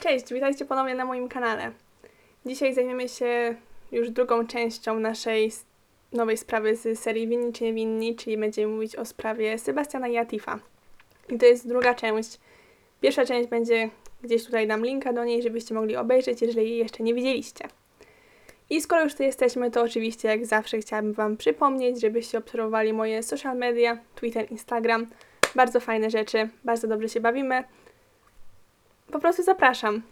Cześć, witajcie ponownie na moim kanale. Dzisiaj zajmiemy się już drugą częścią naszej nowej sprawy z serii Winni czy Niewinni, czyli będziemy mówić o sprawie Sebastiana i Atifa. I to jest druga część. Pierwsza część będzie gdzieś tutaj dam linka do niej, żebyście mogli obejrzeć, jeżeli jej jeszcze nie widzieliście. I skoro już tu jesteśmy, to oczywiście jak zawsze chciałabym Wam przypomnieć, żebyście obserwowali moje social media, Twitter, Instagram. Bardzo fajne rzeczy, bardzo dobrze się bawimy. Po prostu zapraszam.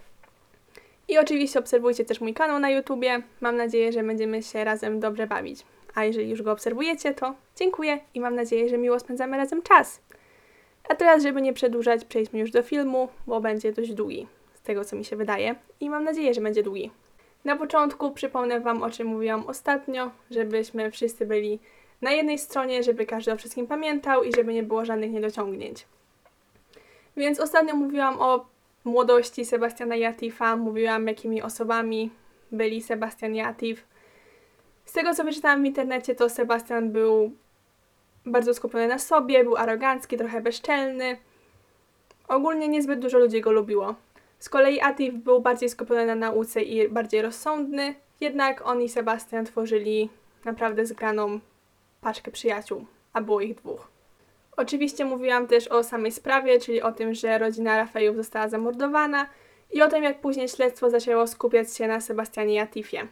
I oczywiście obserwujcie też mój kanał na YouTubie. Mam nadzieję, że będziemy się razem dobrze bawić. A jeżeli już go obserwujecie, to dziękuję i mam nadzieję, że miło spędzamy razem czas. A teraz, żeby nie przedłużać, przejdźmy już do filmu, bo będzie dość długi, z tego co mi się wydaje. I mam nadzieję, że będzie długi. Na początku przypomnę Wam, o czym mówiłam ostatnio, żebyśmy wszyscy byli na jednej stronie, żeby każdy o wszystkim pamiętał i żeby nie było żadnych niedociągnięć. Więc ostatnio mówiłam o młodości Sebastiana i Atifa, mówiłam jakimi osobami byli Sebastian i Atif. Z tego co wyczytałam w internecie, to Sebastian był bardzo skupiony na sobie, był arogancki, trochę bezczelny. Ogólnie niezbyt dużo ludzi go lubiło. Z kolei Atif był bardziej skupiony na nauce i bardziej rozsądny, jednak on i Sebastian tworzyli naprawdę zgraną paczkę przyjaciół, a było ich dwóch. Oczywiście mówiłam też o samej sprawie, czyli o tym, że rodzina Rafejów została zamordowana i o tym, jak później śledztwo zaczęło skupiać się na Sebastianie i Atifie.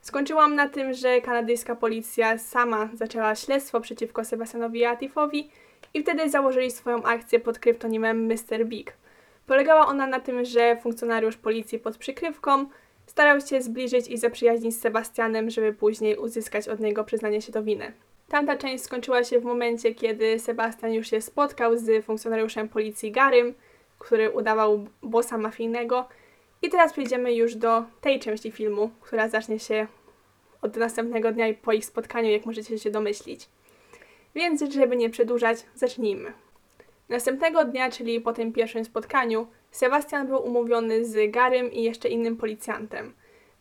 Skończyłam na tym, że kanadyjska policja sama zaczęła śledztwo przeciwko Sebastianowi i Atifowi i wtedy założyli swoją akcję pod kryptonimem Mr. Big. Polegała ona na tym, że funkcjonariusz policji pod przykrywką starał się zbliżyć i zaprzyjaźnić z Sebastianem, żeby później uzyskać od niego przyznanie się do winy. Tamta część skończyła się w momencie, kiedy Sebastian już się spotkał z funkcjonariuszem policji Garym, który udawał bossa mafijnego. I teraz przejdziemy już do tej części filmu, która zacznie się od następnego dnia i po ich spotkaniu, jak możecie się domyślić. Więc, żeby nie przedłużać, zacznijmy. Następnego dnia, czyli po tym pierwszym spotkaniu, Sebastian był umówiony z Garym i jeszcze innym policjantem.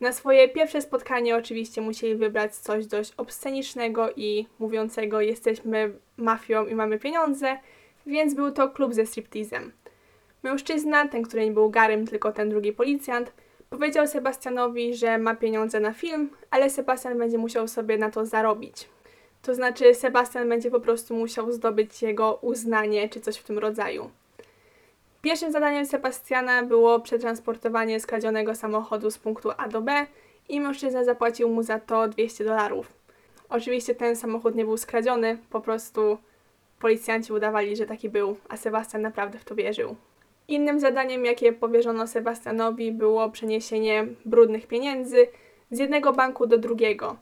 Na swoje pierwsze spotkanie oczywiście musieli wybrać coś dość obscenicznego i mówiącego jesteśmy mafią i mamy pieniądze, więc był to klub ze striptizem. Mężczyzna, ten, który nie był Garym, tylko ten drugi policjant, powiedział Sebastianowi, że ma pieniądze na film, ale Sebastian będzie musiał sobie na to zarobić. To znaczy Sebastian będzie po prostu musiał zdobyć jego uznanie czy coś w tym rodzaju. Pierwszym zadaniem Sebastiana było przetransportowanie skradzionego samochodu z punktu A do B i mężczyzna zapłacił mu za to 200 dolarów. Oczywiście ten samochód nie był skradziony, po prostu policjanci udawali, że taki był, a Sebastian naprawdę w to wierzył. Innym zadaniem, jakie powierzono Sebastianowi, było przeniesienie brudnych pieniędzy z jednego banku do drugiego.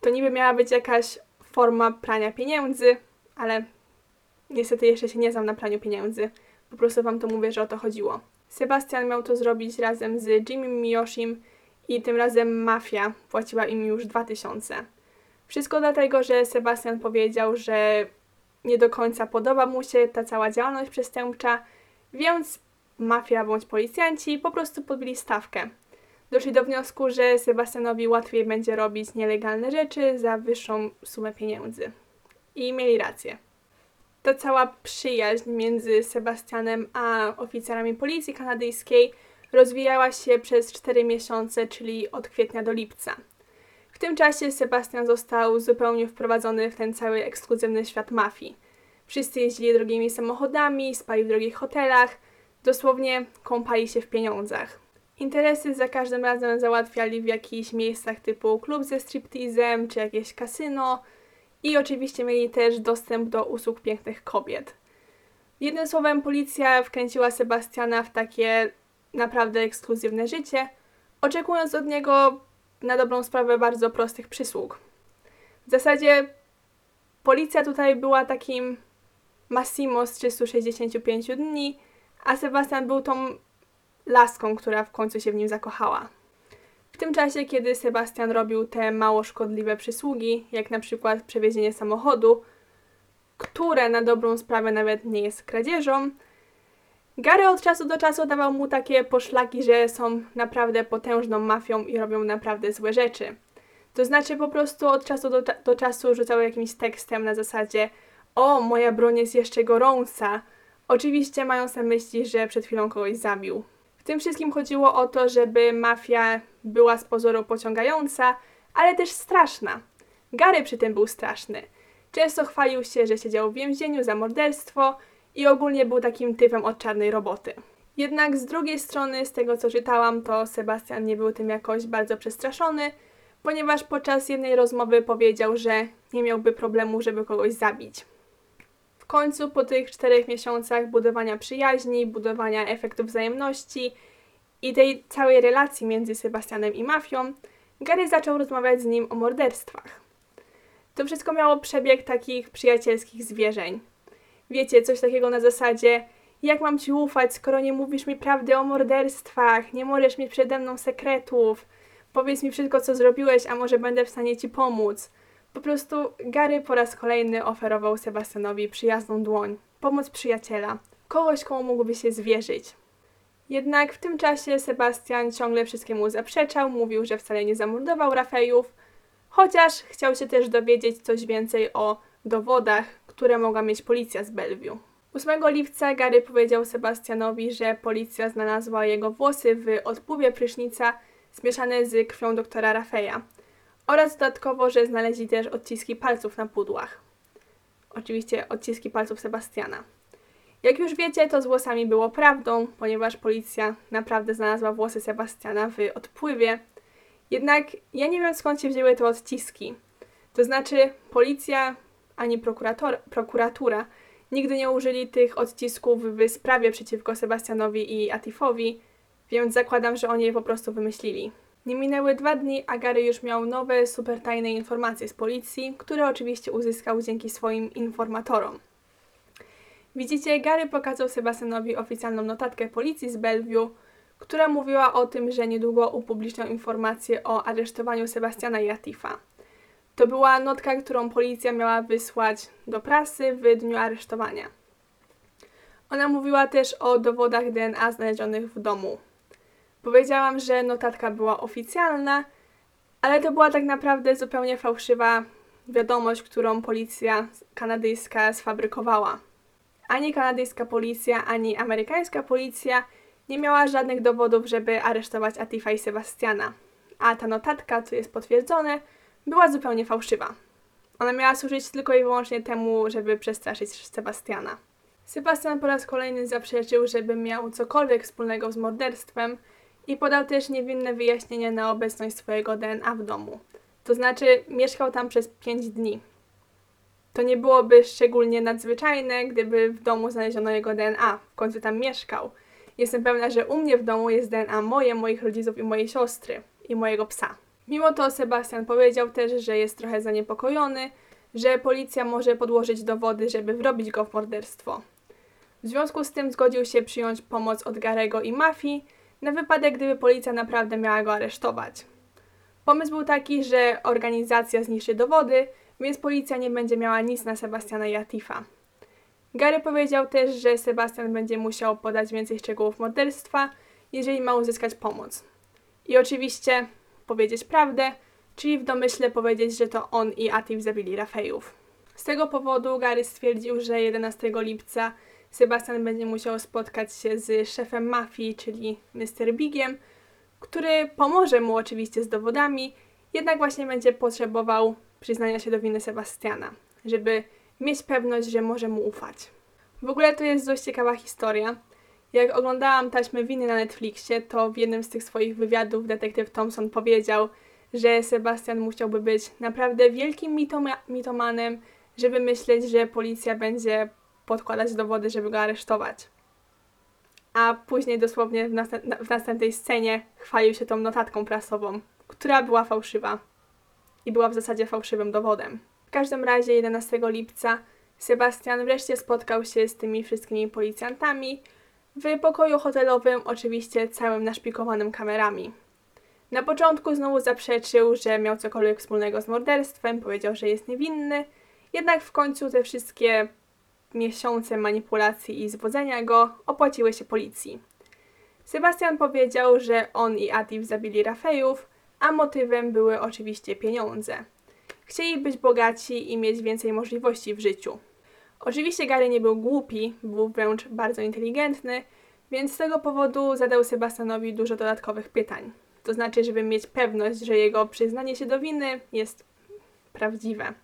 To niby miała być jakaś forma prania pieniędzy, ale niestety jeszcze się nie znam na praniu pieniędzy. Po prostu wam to mówię, że o to chodziło. Sebastian miał to zrobić razem z Jimmy Miyoshim i tym razem mafia płaciła im już 2000. Wszystko dlatego, że Sebastian powiedział, że nie do końca podoba mu się ta cała działalność przestępcza, więc mafia bądź policjanci po prostu podbili stawkę. Doszli do wniosku, że Sebastianowi łatwiej będzie robić nielegalne rzeczy za wyższą sumę pieniędzy. I mieli rację. Ta cała przyjaźń między Sebastianem a oficerami policji kanadyjskiej rozwijała się przez 4 miesiące, czyli od kwietnia do lipca. W tym czasie Sebastian został zupełnie wprowadzony w ten cały ekskluzywny świat mafii. Wszyscy jeździli drogimi samochodami, spali w drogich hotelach, dosłownie kąpali się w pieniądzach. Interesy za każdym razem załatwiali w jakichś miejscach typu klub ze striptizem czy jakieś kasyno i oczywiście mieli też dostęp do usług pięknych kobiet. Jednym słowem, policja wkręciła Sebastiana w takie naprawdę ekskluzywne życie, oczekując od niego na dobrą sprawę bardzo prostych przysług. W zasadzie policja tutaj była takim Massimo z 365 dni, a Sebastian był tą laską, która w końcu się w nim zakochała. Tym czasie, kiedy Sebastian robił te mało szkodliwe przysługi, jak na przykład przewiezienie samochodu, które na dobrą sprawę nawet nie jest kradzieżą, Gary od czasu do czasu dawał mu takie poszlaki, że są naprawdę potężną mafią i robią naprawdę złe rzeczy. To znaczy po prostu od czasu do, do czasu rzucał jakimś tekstem na zasadzie o, moja broń jest jeszcze gorąca. Oczywiście mając na myśli, że przed chwilą kogoś zabił. W tym wszystkim chodziło o to, żeby mafia była z pozoru pociągająca, ale też straszna. Gary przy tym był straszny. Często chwalił się, że siedział w więzieniu za morderstwo i ogólnie był takim typem od czarnej roboty. Jednak z drugiej strony, z tego co czytałam, to Sebastian nie był tym jakoś bardzo przestraszony, ponieważ podczas jednej rozmowy powiedział, że nie miałby problemu, żeby kogoś zabić. W końcu, po tych czterech miesiącach budowania przyjaźni, budowania efektu wzajemności i tej całej relacji między Sebastianem i mafią, Gary zaczął rozmawiać z nim o morderstwach. To wszystko miało przebieg takich przyjacielskich zwierzeń. Wiecie, coś takiego na zasadzie jak mam ci ufać, skoro nie mówisz mi prawdy o morderstwach, nie możesz mieć przede mną sekretów, powiedz mi wszystko, co zrobiłeś, a może będę w stanie ci pomóc. Po prostu Gary po raz kolejny oferował Sebastianowi przyjazną dłoń, pomoc przyjaciela, kogoś, komu mógłby się zwierzyć. Jednak w tym czasie Sebastian ciągle wszystkiemu zaprzeczał, mówił, że wcale nie zamordował Rafejów, chociaż chciał się też dowiedzieć coś więcej o dowodach, które mogła mieć policja z Bellevue. 8 lipca Gary powiedział Sebastianowi, że policja znalazła jego włosy w odpływie prysznica zmieszane z krwią doktora Rafeja oraz dodatkowo, że znaleźli też odciski palców na pudłach. Oczywiście odciski palców Sebastiana. Jak już wiecie, to z włosami było prawdą, ponieważ policja naprawdę znalazła włosy Sebastiana w odpływie. Jednak ja nie wiem skąd się wzięły te odciski. To znaczy, policja ani prokuratura nigdy nie użyli tych odcisków w sprawie przeciwko Sebastianowi i Atifowi, więc zakładam, że oni je po prostu wymyślili. Nie minęły dwa dni, a Gary już miał nowe, super tajne informacje z policji, które oczywiście uzyskał dzięki swoim informatorom. Widzicie, Gary pokazał Sebastianowi oficjalną notatkę policji z Bellevue, która mówiła o tym, że niedługo upublicznią informacje o aresztowaniu Sebastiana i Atifa. To była notka, którą policja miała wysłać do prasy w dniu aresztowania. Ona mówiła też o dowodach DNA znalezionych w domu. Powiedziałam, że notatka była oficjalna, ale to była tak naprawdę zupełnie fałszywa wiadomość, którą policja kanadyjska sfabrykowała. Ani kanadyjska policja, ani amerykańska policja nie miała żadnych dowodów, żeby aresztować Atifa i Sebastiana. A ta notatka, co jest potwierdzone, była zupełnie fałszywa. Ona miała służyć tylko i wyłącznie temu, żeby przestraszyć Sebastiana. Sebastian po raz kolejny zaprzeczył, żeby miał cokolwiek wspólnego z morderstwem i podał też niewinne wyjaśnienie na obecność swojego DNA w domu. To znaczy, mieszkał tam przez 5 dni. To nie byłoby szczególnie nadzwyczajne, gdyby w domu znaleziono jego DNA. W końcu tam mieszkał. Jestem pewna, że u mnie w domu jest DNA moje, moich rodziców i mojej siostry i mojego psa. Mimo to Sebastian powiedział też, że jest trochę zaniepokojony, że policja może podłożyć dowody, żeby wrobić go w morderstwo. W związku z tym zgodził się przyjąć pomoc od Garego i mafii na wypadek, gdyby policja naprawdę miała go aresztować. Pomysł był taki, że organizacja zniszczy dowody, więc policja nie będzie miała nic na Sebastiana i Atifa. Gary powiedział też, że Sebastian będzie musiał podać więcej szczegółów morderstwa, jeżeli ma uzyskać pomoc. I oczywiście powiedzieć prawdę, czyli w domyśle powiedzieć, że to on i Atif zabili Rafejów. Z tego powodu Gary stwierdził, że 11 lipca Sebastian będzie musiał spotkać się z szefem mafii, czyli Mr. Bigiem, który pomoże mu oczywiście z dowodami, jednak właśnie będzie potrzebował przyznania się do winy Sebastiana, żeby mieć pewność, że może mu ufać. W ogóle to jest dość ciekawa historia, jak oglądałam taśmy winy na Netflixie, to w jednym z tych swoich wywiadów detektyw Thompson powiedział, że Sebastian musiałby być naprawdę wielkim mitoma mitomanem, żeby myśleć, że policja będzie podkładać dowody, żeby go aresztować. A później dosłownie w, w następnej scenie chwalił się tą notatką prasową, która była fałszywa i była w zasadzie fałszywym dowodem. W każdym razie 11 lipca Sebastian wreszcie spotkał się z tymi wszystkimi policjantami, w pokoju hotelowym, oczywiście całym naszpikowanym kamerami. Na początku znowu zaprzeczył, że miał cokolwiek wspólnego z morderstwem, powiedział, że jest niewinny, jednak w końcu te wszystkie miesiące manipulacji i zwodzenia go opłaciły się policji. Sebastian powiedział, że on i Atif zabili Rafejów, a motywem były oczywiście pieniądze. Chcieli być bogaci i mieć więcej możliwości w życiu. Oczywiście Gary nie był głupi, był wręcz bardzo inteligentny, Więc z tego powodu zadał Sebastianowi dużo dodatkowych pytań. To znaczy, żeby mieć pewność, że jego przyznanie się do winy jest prawdziwe.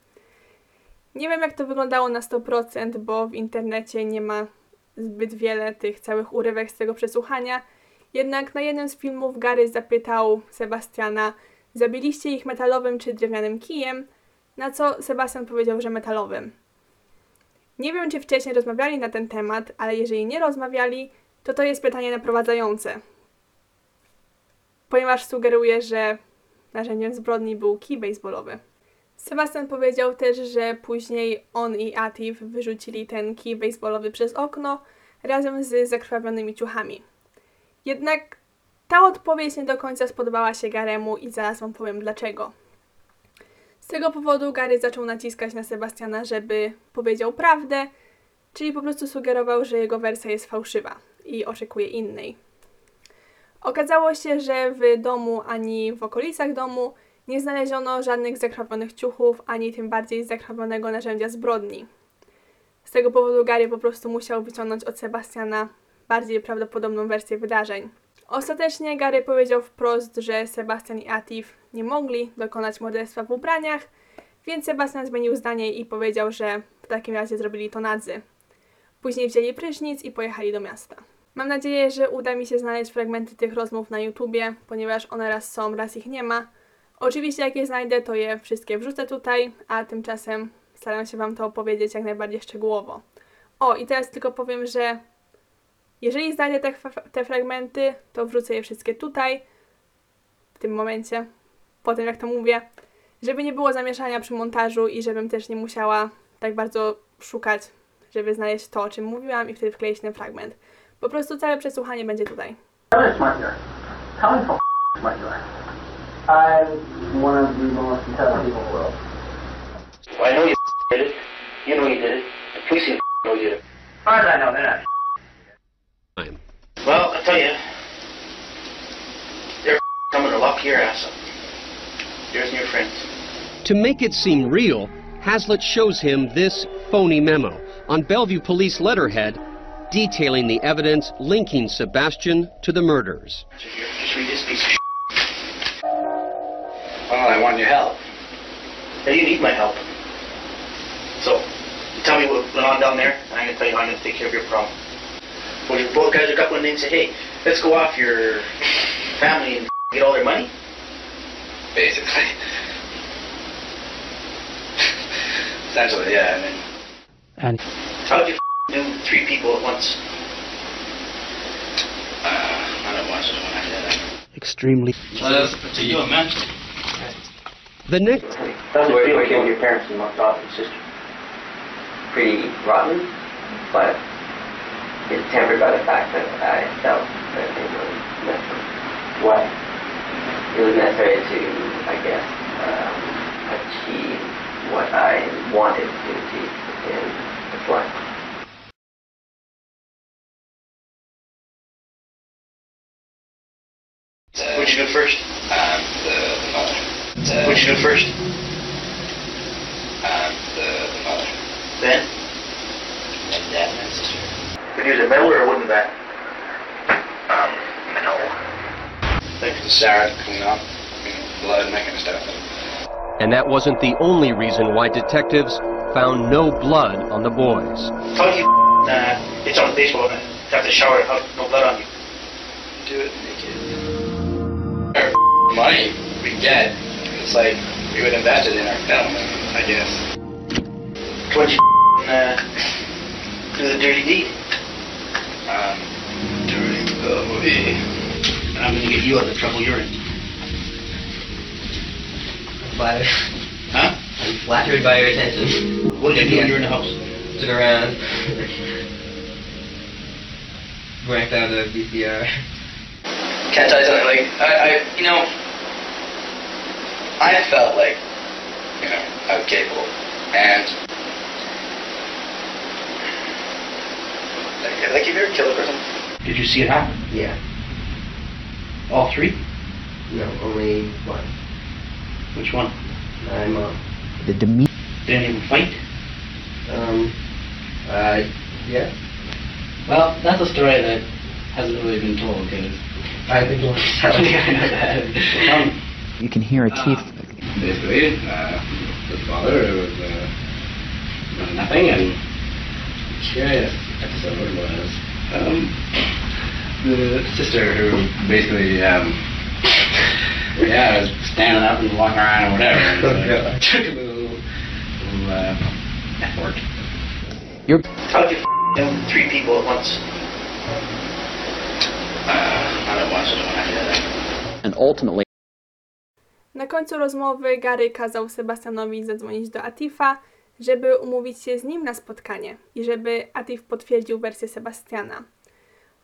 Nie wiem, jak to wyglądało na 100%, bo w internecie nie ma zbyt wiele tych całych urywek z tego przesłuchania. Jednak na jednym z filmów Gary zapytał Sebastiana, zabiliście ich metalowym czy drewnianym kijem, na co Sebastian powiedział, że metalowym. Nie wiem, czy wcześniej rozmawiali na ten temat, ale jeżeli nie rozmawiali, to to jest pytanie naprowadzające. Ponieważ sugeruje, że narzędziem zbrodni był kij baseballowy. Sebastian powiedział też, że później on i Atif wyrzucili ten kij baseballowy przez okno razem z zakrwawionymi ciuchami. Jednak ta odpowiedź nie do końca spodobała się Garemu i zaraz wam powiem dlaczego. Z tego powodu Gary zaczął naciskać na Sebastiana, żeby powiedział prawdę, czyli po prostu sugerował, że jego wersja jest fałszywa i oczekuje innej. Okazało się, że w domu ani w okolicach domu nie znaleziono żadnych zakrwawionych ciuchów, ani tym bardziej zakrwawionego narzędzia zbrodni. Z tego powodu Gary po prostu musiał wyciągnąć od Sebastiana bardziej prawdopodobną wersję wydarzeń. Ostatecznie Gary powiedział wprost, że Sebastian i Atif nie mogli dokonać morderstwa w ubraniach, więc Sebastian zmienił zdanie i powiedział, że w takim razie zrobili to nadzy. Później wzięli prysznic i pojechali do miasta. Mam nadzieję, że uda mi się znaleźć fragmenty tych rozmów na YouTubie, ponieważ one raz są, raz ich nie ma. Oczywiście jak je znajdę, to je wszystkie wrzucę tutaj, a tymczasem staram się Wam to opowiedzieć jak najbardziej szczegółowo. O, i teraz tylko powiem, że jeżeli znajdę te, te fragmenty, to wrzucę je wszystkie tutaj, w tym momencie, po tym jak to mówię, żeby nie było zamieszania przy montażu i żebym też nie musiała tak bardzo szukać, żeby znaleźć to, o czym mówiłam i wtedy wkleić ten fragment. Po prostu całe przesłuchanie będzie tutaj. I'm one of the most intelligent people in the world. I know you did it. You know you did it. The police know you did it. As far as I know, they're not. They're coming to lock your ass up. And your friends. To make it seem real, Hazlitt shows him this phony memo on Bellevue police letterhead detailing the evidence linking Sebastian to the murders. Just read this piece of. Well, I want your help. Now, you need my help. So, you tell me what went on down there, and I'm going to tell you how I'm going to take care of your problem. When you both guys are coupling things, say, hey, let's go off your family and get all their money. Basically. Essentially, yeah. I mean, And How would you do three people at once? uh, I don't watch it when I did that. extremely. Well, that's up to you, man. The next How's it Where- feel where killing your parents and daughter and sister? pretty rotten, but it's tempered by the fact that I felt that it was necessary. Why? It was necessary to, I guess, um, achieve what I wanted to achieve in this life. Uh, What'd you do first? Um, the, the mother. Uh, What'd you do first? Um, the, the mother. Then? And dad and sister. Did you use a metal or wouldn't that? Um, no. Thanks to Sarah to clean up, you know, blood and that kind of stuff. and that wasn't the only reason why detectives found no blood on the boys. How you uh, it's on the baseball and have to shower have no blood on you? Do it naked. Our money we get, it's like we would invest it in our film, I guess. What'd you uh, do the dirty deed? Um, during the movie. And I'm gonna get you out of the trouble you're in. Flattered. Huh? I'm flattered by your attention. What did you do when you were in the house? Took around. Ranked out a VCR. Can't tell you something, like, I, I, you know, I felt like, you know, I was capable. And, like, like, have you ever killed a person? Did you see it happen? Yeah. All three? No, only one. Which one? My mom. Did any of them fight? Um, uh, yeah. Well, that's a story that hasn't really been told because I've been going to um, You can hear a teeth. Basically, uh, the father was uh, nothing, and curious episode was um, the sister who basically, um, yeah, was standing up and walking around or whatever. And so I took a little, little uh, effort. You're How would you f- three people at once? Uh, I hear that. and ultimately Na końcu rozmowy Gary kazał Sebastianowi zadzwonić do Atifa, żeby umówić się z nim na spotkanie i żeby Atif potwierdził wersję Sebastiana.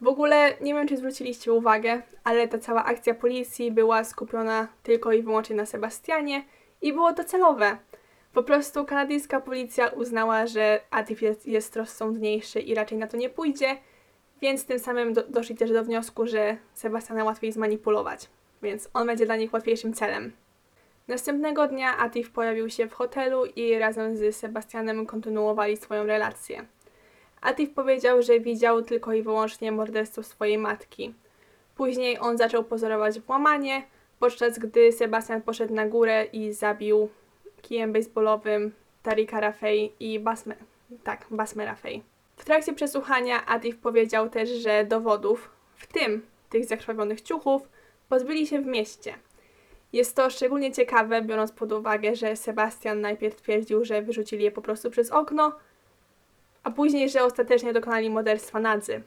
W ogóle nie wiem, czy zwróciliście uwagę, ale ta cała akcja policji była skupiona tylko i wyłącznie na Sebastianie i było to celowe. Po prostu kanadyjska policja uznała, że Atif jest, jest rozsądniejszy i raczej na to nie pójdzie, więc tym samym do, doszli też do wniosku, że Sebastiana łatwiej zmanipulować, więc on będzie dla nich łatwiejszym celem. Następnego dnia Atif pojawił się w hotelu i razem z Sebastianem kontynuowali swoją relację. Atif powiedział, że widział tylko i wyłącznie morderstwo swojej matki. Później on zaczął pozorować włamanie, podczas gdy Sebastian poszedł na górę i zabił kijem baseballowym Tarika Rafej i Basme, tak, Basme Rafej. W trakcie przesłuchania Atif powiedział też, że dowodów, w tym tych zakrwawionych ciuchów, pozbyli się w mieście. Jest to szczególnie ciekawe, biorąc pod uwagę, że Sebastian najpierw twierdził, że wyrzucili je po prostu przez okno, a później, że ostatecznie dokonali morderstwa Nadzy.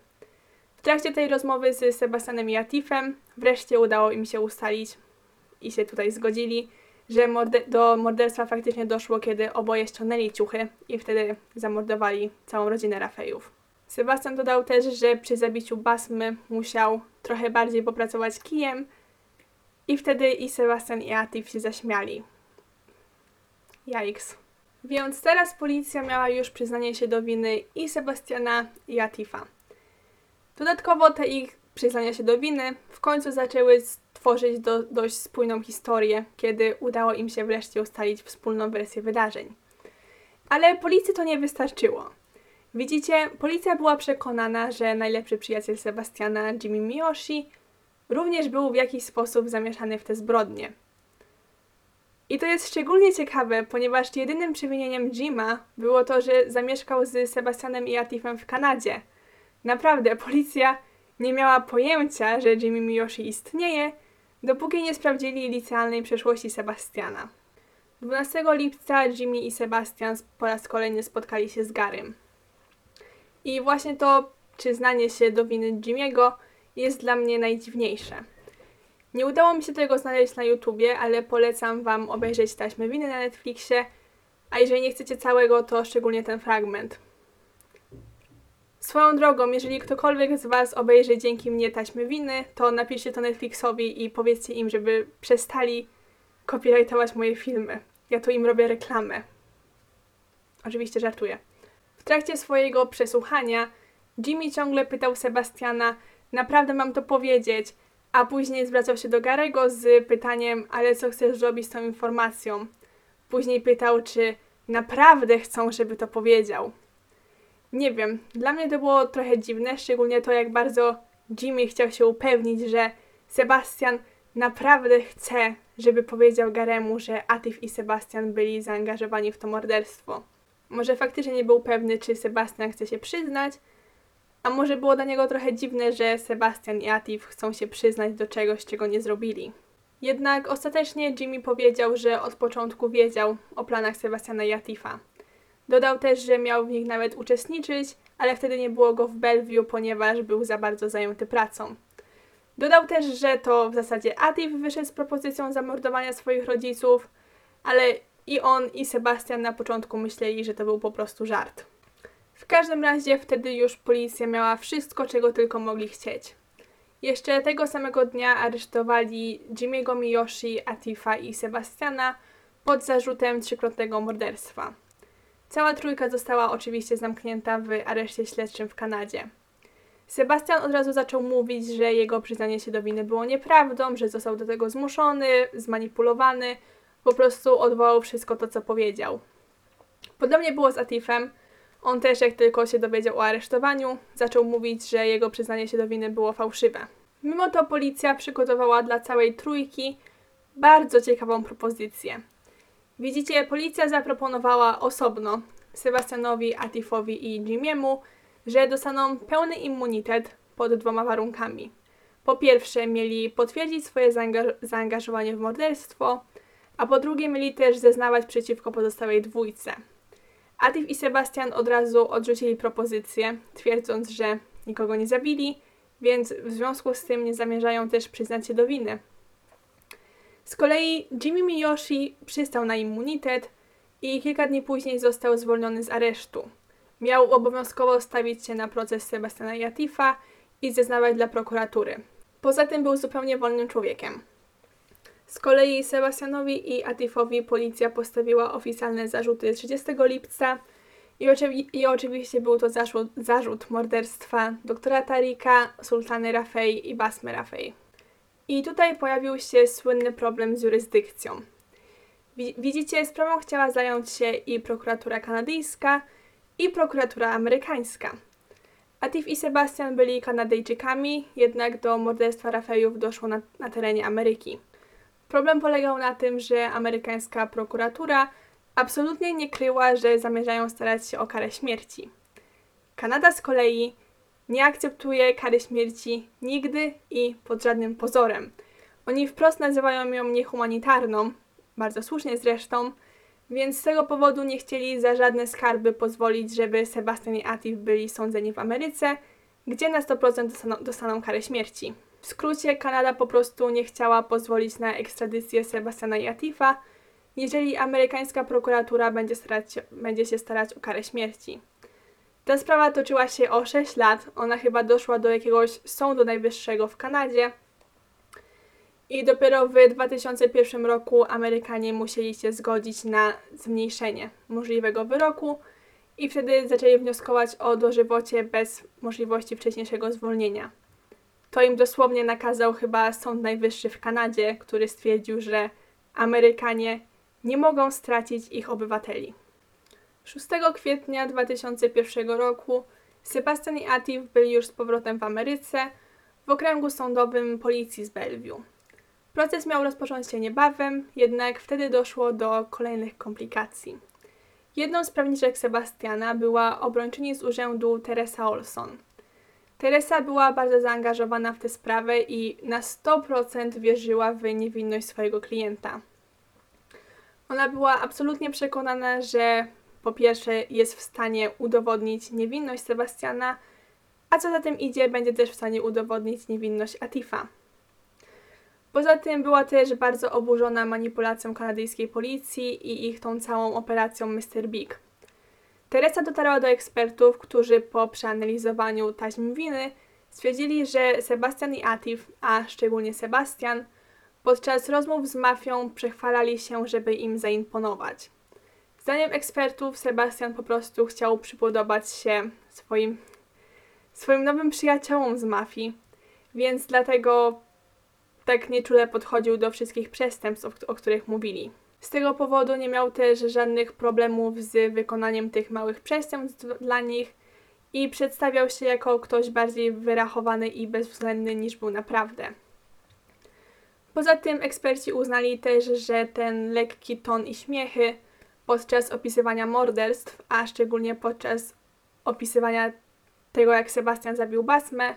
W trakcie tej rozmowy z Sebastianem i Atifem wreszcie udało im się ustalić i się tutaj zgodzili, że morde- do morderstwa faktycznie doszło, kiedy oboje ściągnęli ciuchy i wtedy zamordowali całą rodzinę Rafejów. Sebastian dodał też, że przy zabiciu Basmy musiał trochę bardziej popracować kijem, i wtedy i Sebastian i Atif się zaśmiali. Jajks. Więc teraz policja miała już przyznanie się do winy i Sebastiana i Atifa. Dodatkowo te ich przyznania się do winy w końcu zaczęły tworzyć do, dość spójną historię, kiedy udało im się wreszcie ustalić wspólną wersję wydarzeń. Ale policji to nie wystarczyło. Widzicie, policja była przekonana, że najlepszy przyjaciel Sebastiana, Jimmy Miyoshi, również był w jakiś sposób zamieszany w te zbrodnie. I to jest szczególnie ciekawe, ponieważ jedynym przewinieniem Jima było to, że zamieszkał z Sebastianem i Atifem w Kanadzie. Naprawdę, policja nie miała pojęcia, że Jimmy Miyoshi istnieje, dopóki nie sprawdzili licealnej przeszłości Sebastiana. 12 lipca Jimmy i Sebastian po raz kolejny spotkali się z Garym. I właśnie to przyznanie się do winy Jimmy'ego jest dla mnie najdziwniejsze. Nie udało mi się tego znaleźć na YouTubie, ale polecam Wam obejrzeć taśmy winy na Netflixie, a jeżeli nie chcecie całego, to szczególnie ten fragment. Swoją drogą, jeżeli ktokolwiek z Was obejrzy dzięki mnie taśmy winy, to napiszcie to Netflixowi i powiedzcie im, żeby przestali copyrightować moje filmy. Ja tu im robię reklamę. Oczywiście żartuję. W trakcie swojego przesłuchania Jimmy ciągle pytał Sebastiana, naprawdę mam to powiedzieć, a później zwracał się do Garego z pytaniem, ale co chcesz zrobić z tą informacją? Później pytał, czy naprawdę chcą, żeby to powiedział. Nie wiem, dla mnie to było trochę dziwne, szczególnie to, jak bardzo Jimmy chciał się upewnić, że Sebastian naprawdę chce, żeby powiedział Garemu, że Atif i Sebastian byli zaangażowani w to morderstwo. Może faktycznie nie był pewny, czy Sebastian chce się przyznać, a może było dla niego trochę dziwne, że Sebastian i Atif chcą się przyznać do czegoś, czego nie zrobili. Jednak ostatecznie Jimmy powiedział, że od początku wiedział o planach Sebastiana i Atifa. Dodał też, że miał w nich nawet uczestniczyć, ale wtedy nie było go w Bellevue, ponieważ był za bardzo zajęty pracą. Dodał też, że to w zasadzie Atif wyszedł z propozycją zamordowania swoich rodziców, ale i on, i Sebastian na początku myśleli, że to był po prostu żart. W każdym razie wtedy już policja miała wszystko, czego tylko mogli chcieć. Jeszcze tego samego dnia aresztowali Jimmy'ego Miyoshi, Atifa i Sebastiana pod zarzutem trzykrotnego morderstwa. Cała trójka została oczywiście zamknięta w areszcie śledczym w Kanadzie. Sebastian od razu zaczął mówić, że jego przyznanie się do winy było nieprawdą, że został do tego zmuszony, zmanipulowany, po prostu odwołał wszystko to, co powiedział. Podobnie było z Atifem. On też, jak tylko się dowiedział o aresztowaniu, zaczął mówić, że jego przyznanie się do winy było fałszywe. Mimo to policja przygotowała dla całej trójki bardzo ciekawą propozycję. Widzicie, policja zaproponowała osobno Sebastianowi, Atifowi i Jimiemu, że dostaną pełny immunitet pod dwoma warunkami. Po pierwsze, mieli potwierdzić swoje zaanga- zaangażowanie w morderstwo, a po drugie, mieli też zeznawać przeciwko pozostałej dwójce. Atif i Sebastian od razu odrzucili propozycję, twierdząc, że nikogo nie zabili, więc w związku z tym nie zamierzają też przyznać się do winy. Z kolei Jimmy Miyoshi przystał na immunitet i kilka dni później został zwolniony z aresztu. Miał obowiązkowo stawić się na proces Sebastiana i Atifa i zeznawać dla prokuratury. Poza tym był zupełnie wolnym człowiekiem. Z kolei Sebastianowi i Atifowi policja postawiła oficjalne zarzuty 30 lipca i, oczywi- i oczywiście był to zarzut, zarzut morderstwa doktora Tarika, Sultany Rafej i Basmy Rafej. I tutaj pojawił się słynny problem z jurysdykcją. Wi- Widzicie, sprawą chciała zająć się i prokuratura kanadyjska, i prokuratura amerykańska. Atif i Sebastian byli Kanadyjczykami, jednak do morderstwa Rafejów doszło na, na terenie Ameryki. Problem polegał na tym, że amerykańska prokuratura absolutnie nie kryła, że zamierzają starać się o karę śmierci. Kanada z kolei nie akceptuje kary śmierci nigdy i pod żadnym pozorem. Oni wprost nazywają ją niehumanitarną, bardzo słusznie zresztą, więc z tego powodu nie chcieli za żadne skarby pozwolić, żeby Sebastian i Atif byli sądzeni w Ameryce, gdzie na 100% dostaną, dostaną karę śmierci. W skrócie, Kanada po prostu nie chciała pozwolić na ekstradycję Sebastiana i Atifa, jeżeli amerykańska prokuratura będzie, starać będzie się starać o karę śmierci. Ta sprawa toczyła się o 6 lat, ona chyba doszła do jakiegoś sądu najwyższego w Kanadzie i dopiero w 2001 roku Amerykanie musieli się zgodzić na zmniejszenie możliwego wyroku i wtedy zaczęli wnioskować o dożywocie bez możliwości wcześniejszego zwolnienia. To im dosłownie nakazał chyba Sąd Najwyższy w Kanadzie, który stwierdził, że Amerykanie nie mogą stracić ich obywateli. 6 kwietnia 2001 roku Sebastian i Atif byli już z powrotem w Ameryce w okręgu sądowym policji z Bellevue. Proces miał rozpocząć się niebawem, jednak wtedy doszło do kolejnych komplikacji. Jedną z prawniczek Sebastiana była obrończyni z urzędu Teresa Olson. Teresa była bardzo zaangażowana w tę sprawę i na 100% wierzyła w niewinność swojego klienta. Ona była absolutnie przekonana, że po pierwsze jest w stanie udowodnić niewinność Sebastiana, a co za tym idzie, będzie też w stanie udowodnić niewinność Atifa. Poza tym była też bardzo oburzona manipulacją kanadyjskiej policji i ich tą całą operacją Mr. Big. Teresa dotarła do ekspertów, którzy po przeanalizowaniu taśm winy stwierdzili, że Sebastian i Atif, a szczególnie Sebastian, podczas rozmów z mafią przechwalali się, żeby im zaimponować. Zdaniem ekspertów Sebastian po prostu chciał przypodobać się swoim, swoim nowym przyjaciołom z mafii, więc dlatego tak nieczule podchodził do wszystkich przestępstw, o, o których mówili. Z tego powodu nie miał też żadnych problemów z wykonaniem tych małych przestępstw dla nich i przedstawiał się jako ktoś bardziej wyrachowany i bezwzględny niż był naprawdę. Poza tym eksperci uznali też, że ten lekki ton i śmiechy podczas opisywania morderstw, a szczególnie podczas opisywania tego, jak Sebastian zabił Basmę,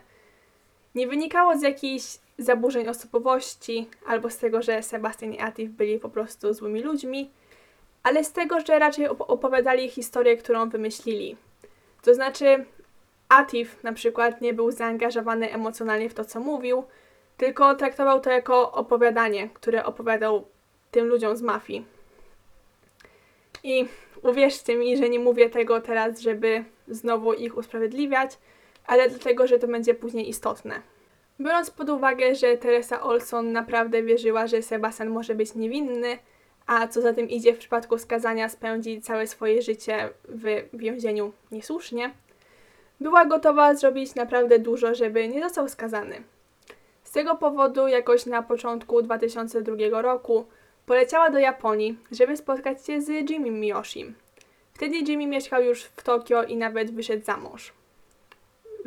nie wynikało z jakichś zaburzeń osobowości albo z tego, że Sebastian i Atif byli po prostu złymi ludźmi, ale z tego, że raczej op- opowiadali historię, którą wymyślili. To znaczy, Atif na przykład nie był zaangażowany emocjonalnie w to, co mówił, tylko traktował to jako opowiadanie, które opowiadał tym ludziom z mafii. I uwierzcie mi, że nie mówię tego teraz, żeby znowu ich usprawiedliwiać, ale dlatego, że to będzie później istotne. Biorąc pod uwagę, że Teresa Olson naprawdę wierzyła, że Sebastian może być niewinny, a co za tym idzie w przypadku skazania spędzi całe swoje życie w więzieniu niesłusznie, była gotowa zrobić naprawdę dużo, żeby nie został skazany. Z tego powodu jakoś na początku 2002 roku poleciała do Japonii, żeby spotkać się z Jimmy Miyoshim. Wtedy Jimmy mieszkał już w Tokio i nawet wyszedł za mąż.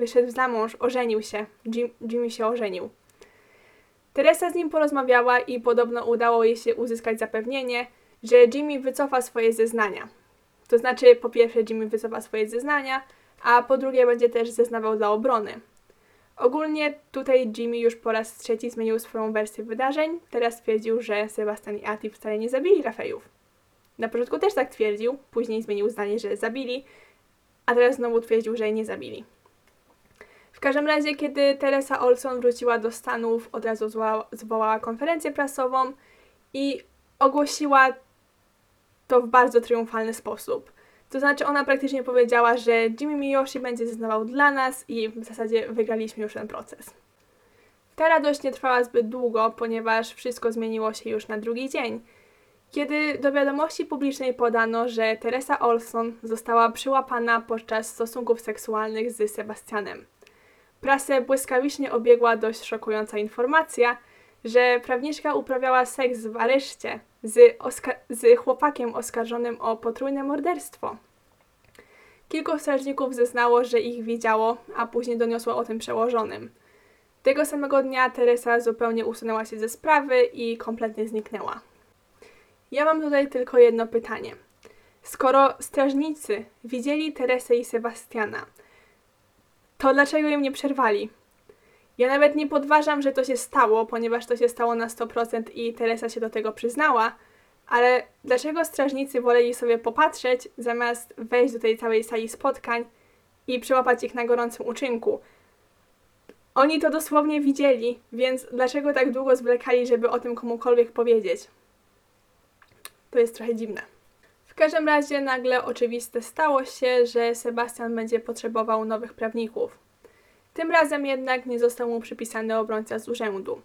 Wyszedł za mąż, ożenił się. Jim, Jimmy się ożenił. Teresa z nim porozmawiała i podobno udało jej się uzyskać zapewnienie, że Jimmy wycofa swoje zeznania. To znaczy, po pierwsze, Jimmy wycofa swoje zeznania, a po drugie, będzie też zeznawał dla obrony. Ogólnie tutaj Jimmy już po raz trzeci zmienił swoją wersję wydarzeń. Teraz twierdził, że Sebastian i Ati wcale nie zabili Rafejów. Na początku też tak twierdził, później zmienił zdanie, że zabili, a teraz znowu twierdził, że nie zabili. Każdym razie, kiedy Teresa Olson wróciła do Stanów, od razu zwołała, zwołała konferencję prasową i ogłosiła to w bardzo triumfalny sposób. To znaczy, ona praktycznie powiedziała, że Jimmy Miyoshi będzie zeznawał dla nas i w zasadzie wygraliśmy już ten proces. Ta radość nie trwała zbyt długo, ponieważ wszystko zmieniło się już na drugi dzień, kiedy do wiadomości publicznej podano, że Teresa Olson została przyłapana podczas stosunków seksualnych z Sebastianem. Prasę błyskawicznie obiegła dość szokująca informacja, że prawniczka uprawiała seks w areszcie z, oska- z chłopakiem oskarżonym o potrójne morderstwo. Kilku strażników zeznało, że ich widziało, a później doniosło o tym przełożonym. Tego samego dnia Teresa zupełnie usunęła się ze sprawy i kompletnie zniknęła. Ja mam tutaj tylko jedno pytanie. Skoro strażnicy widzieli Teresę i Sebastiana, to dlaczego im nie przerwali? Ja nawet nie podważam, że to się stało, ponieważ to się stało na 100% i Teresa się do tego przyznała, ale dlaczego strażnicy woleli sobie popatrzeć, zamiast wejść do tej całej sali spotkań i przyłapać ich na gorącym uczynku? Oni to dosłownie widzieli, więc dlaczego tak długo zwlekali, żeby o tym komukolwiek powiedzieć? To jest trochę dziwne. W każdym razie nagle oczywiste stało się, że Sebastian będzie potrzebował nowych prawników. Tym razem jednak nie został mu przypisany obrońca z urzędu.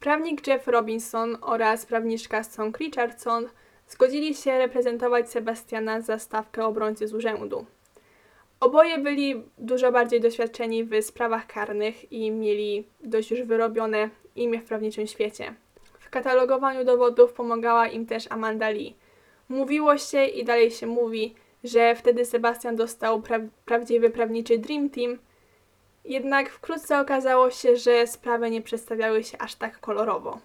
Prawnik Jeff Robinson oraz prawniczka Song Richardson zgodzili się reprezentować Sebastiana za stawkę obrońcy z urzędu. Oboje byli dużo bardziej doświadczeni w sprawach karnych i mieli dość już wyrobione imię w prawniczym świecie. W katalogowaniu dowodów pomagała im też Amanda Lee. Mówiło się i dalej się mówi, że wtedy Sebastian dostał pra- prawdziwy prawniczy Dream Team, jednak wkrótce okazało się, że sprawy nie przedstawiały się aż tak kolorowo.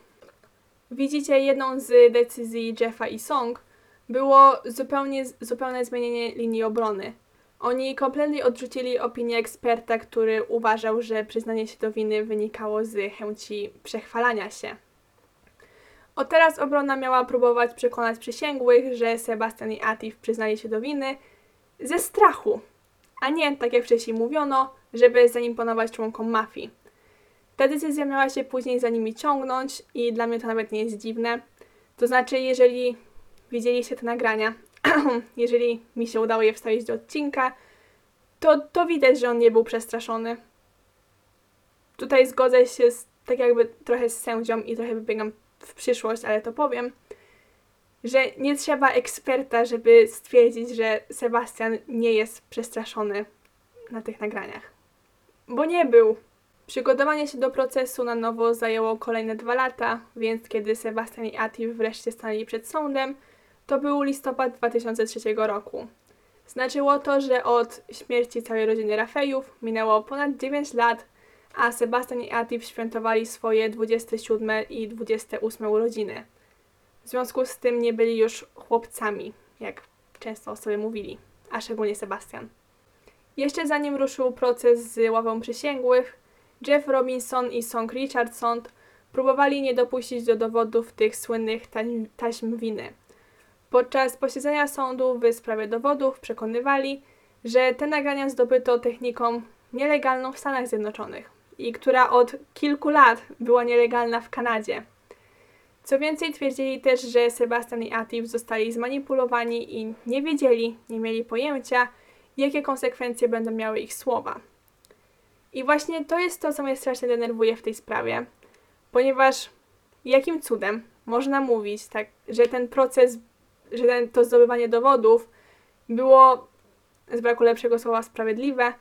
Widzicie, jedną z decyzji Jeffa i Song było zupełnie, zupełne zmienienie linii obrony. Oni kompletnie odrzucili opinię eksperta, który uważał, że przyznanie się do winy wynikało z chęci przechwalania się. Od teraz obrona miała próbować przekonać przysięgłych, że Sebastian i Atif przyznali się do winy ze strachu, a nie, tak jak wcześniej mówiono, żeby zaimponować członkom mafii. Ta decyzja miała się później za nimi ciągnąć i dla mnie to nawet nie jest dziwne. To znaczy, jeżeli widzieliście te nagrania, jeżeli mi się udało je wstawić do odcinka, to, to widać, że on nie był przestraszony. Tutaj zgodzę się z, tak jakby trochę z sędzią i trochę wybiegam w przyszłość, ale to powiem, że nie trzeba eksperta, żeby stwierdzić, że Sebastian nie jest przestraszony na tych nagraniach. Bo nie był. Przygotowanie się do procesu na nowo zajęło kolejne dwa lata, więc kiedy Sebastian i Atif wreszcie stanęli przed sądem, to był listopad 2003 roku. Znaczyło to, że od śmierci całej rodziny Rafejów minęło ponad 9 lat, a Sebastian i Atif świętowali swoje 27 i 28 urodziny. W związku z tym nie byli już chłopcami, jak często o sobie mówili, a szczególnie Sebastian. Jeszcze zanim ruszył proces z ławą przysięgłych, Jeff Robinson i Song Richardson próbowali nie dopuścić do dowodów tych słynnych taśm, taśm winy. Podczas posiedzenia sądu w sprawie dowodów przekonywali, że te nagrania zdobyto techniką nielegalną w Stanach Zjednoczonych i która od kilku lat była nielegalna w Kanadzie. Co więcej, twierdzili też, że Sebastian i Atif zostali zmanipulowani i nie wiedzieli, nie mieli pojęcia, jakie konsekwencje będą miały ich słowa. I właśnie to jest to, co mnie strasznie denerwuje w tej sprawie, ponieważ jakim cudem można mówić tak, że ten proces, że ten, to zdobywanie dowodów było z braku lepszego słowa sprawiedliwe,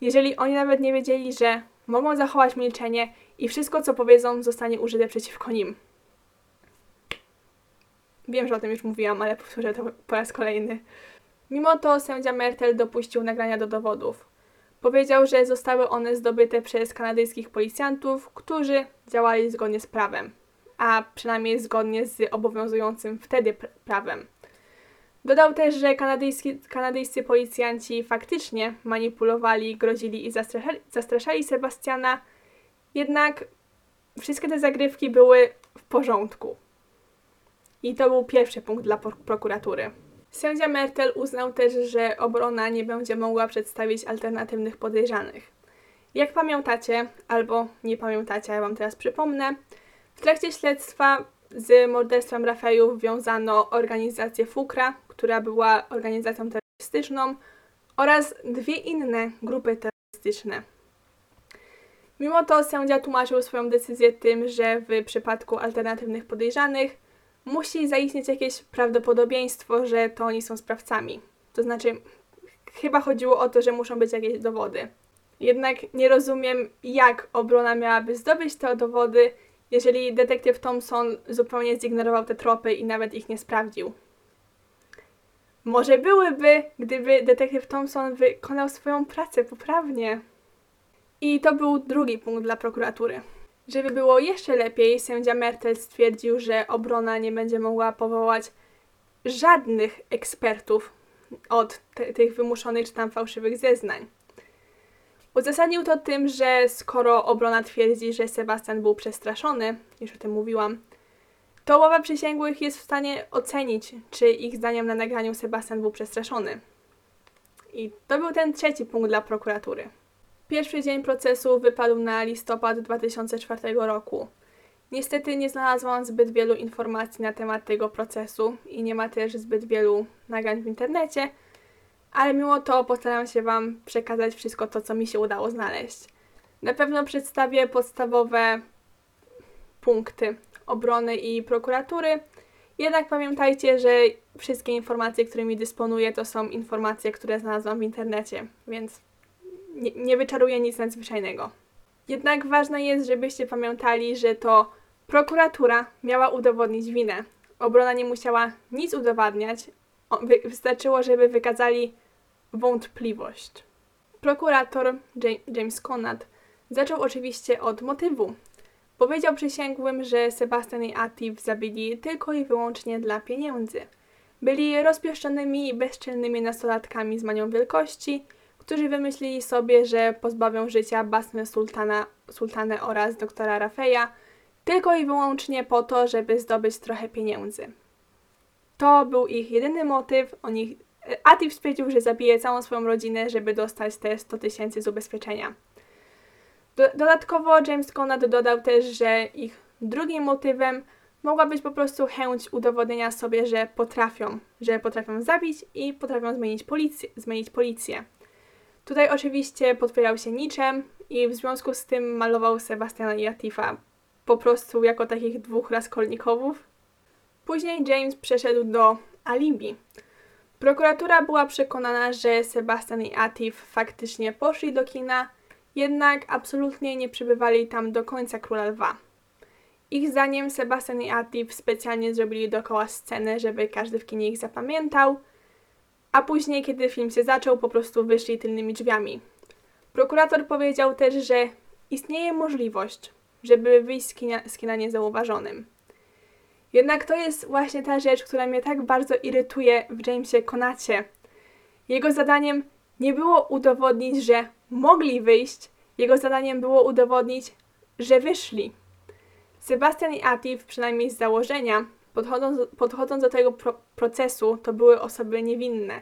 jeżeli oni nawet nie wiedzieli, że mogą zachować milczenie i wszystko, co powiedzą, zostanie użyte przeciwko nim. Wiem, że o tym już mówiłam, ale powtórzę to po raz kolejny. Mimo to sędzia Mertel dopuścił nagrania do dowodów. Powiedział, że zostały one zdobyte przez kanadyjskich policjantów, którzy działali zgodnie z prawem, a przynajmniej zgodnie z obowiązującym wtedy pr- prawem. Dodał też, że kanadyjski, kanadyjscy policjanci faktycznie manipulowali, grozili i zastraszali, zastraszali Sebastiana, jednak wszystkie te zagrywki były w porządku. I to był pierwszy punkt dla pro- prokuratury. Sędzia Mertel uznał też, że obrona nie będzie mogła przedstawić alternatywnych podejrzanych. Jak pamiętacie, albo nie pamiętacie, ja wam teraz przypomnę, w trakcie śledztwa z morderstwem Rafejów wiązano organizację FUKRA, która była organizacją terrorystyczną, oraz dwie inne grupy terrorystyczne. Mimo to sędzia tłumaczył swoją decyzję tym, że w przypadku alternatywnych podejrzanych musi zaistnieć jakieś prawdopodobieństwo, że to oni są sprawcami. To znaczy, chyba chodziło o to, że muszą być jakieś dowody. Jednak nie rozumiem, jak obrona miałaby zdobyć te dowody, jeżeli detektyw Thompson zupełnie zignorował te tropy i nawet ich nie sprawdził. Może byłyby, gdyby detektyw Thompson wykonał swoją pracę poprawnie. I to był drugi punkt dla prokuratury. Żeby było jeszcze lepiej, sędzia Mertel stwierdził, że obrona nie będzie mogła powołać żadnych ekspertów od tych wymuszonych czy tam fałszywych zeznań. Uzasadnił to tym, że skoro obrona twierdzi, że Sebastian był przestraszony, już o tym mówiłam, to ława przysięgłych jest w stanie ocenić, czy ich zdaniem na nagraniu Sebastian był przestraszony. I to był ten trzeci punkt dla prokuratury. Pierwszy dzień procesu wypadł na listopad 2004 roku. Niestety nie znalazłam zbyt wielu informacji na temat tego procesu i nie ma też zbyt wielu nagrań w internecie, ale mimo to postaram się Wam przekazać wszystko to, co mi się udało znaleźć. Na pewno przedstawię podstawowe punkty obrony i prokuratury, jednak pamiętajcie, że wszystkie informacje, którymi dysponuję, to są informacje, które znalazłam w internecie, więc nie, nie wyczaruję nic nadzwyczajnego. Jednak ważne jest, żebyście pamiętali, że to prokuratura miała udowodnić winę. Obrona nie musiała nic udowadniać, wystarczyło, żeby wykazali wątpliwość. Prokurator Ja- James Conrad zaczął oczywiście od motywu. Powiedział przysięgłym, że Sebastian i Atif zabili tylko i wyłącznie dla pieniędzy. Byli rozpieszczonymi i bezczelnymi nastolatkami z manią wielkości, którzy wymyślili sobie, że pozbawią życia Basmy Sultana, oraz doktora Rafeja tylko i wyłącznie po to, żeby zdobyć trochę pieniędzy. To był ich jedyny motyw. Oni, Atif stwierdził, że zabije całą swoją rodzinę, żeby dostać te 100 tysięcy z ubezpieczenia. Do, dodatkowo James Conrad dodał też, że ich drugim motywem mogła być po prostu chęć udowodnienia sobie, że potrafią, że potrafią zabić i potrafią zmienić policję. Zmienić policję. Tutaj oczywiście podpierał się niczem i w związku z tym malował Sebastiana i Atifa po prostu jako takich dwóch raskolnikowów. Później James przeszedł do alibi. Prokuratura była przekonana, że Sebastian i Atif faktycznie poszli do kina, jednak absolutnie nie przybywali tam do końca Króla Lwa. Ich zdaniem Sebastian i Atif specjalnie zrobili dookoła scenę, żeby każdy w kinie ich zapamiętał, a później, kiedy film się zaczął, po prostu wyszli tylnymi drzwiami. Prokurator powiedział też, że istnieje możliwość, żeby wyjść z kina, z kina niezauważonym. Jednak to jest właśnie ta rzecz, która mnie tak bardzo irytuje w Jamesie Konacie. Jego zadaniem nie było udowodnić, że mogli wyjść, jego zadaniem było udowodnić, że wyszli. Sebastian i Atif, przynajmniej z założenia, podchodząc, podchodząc do tego pro procesu, to były osoby niewinne.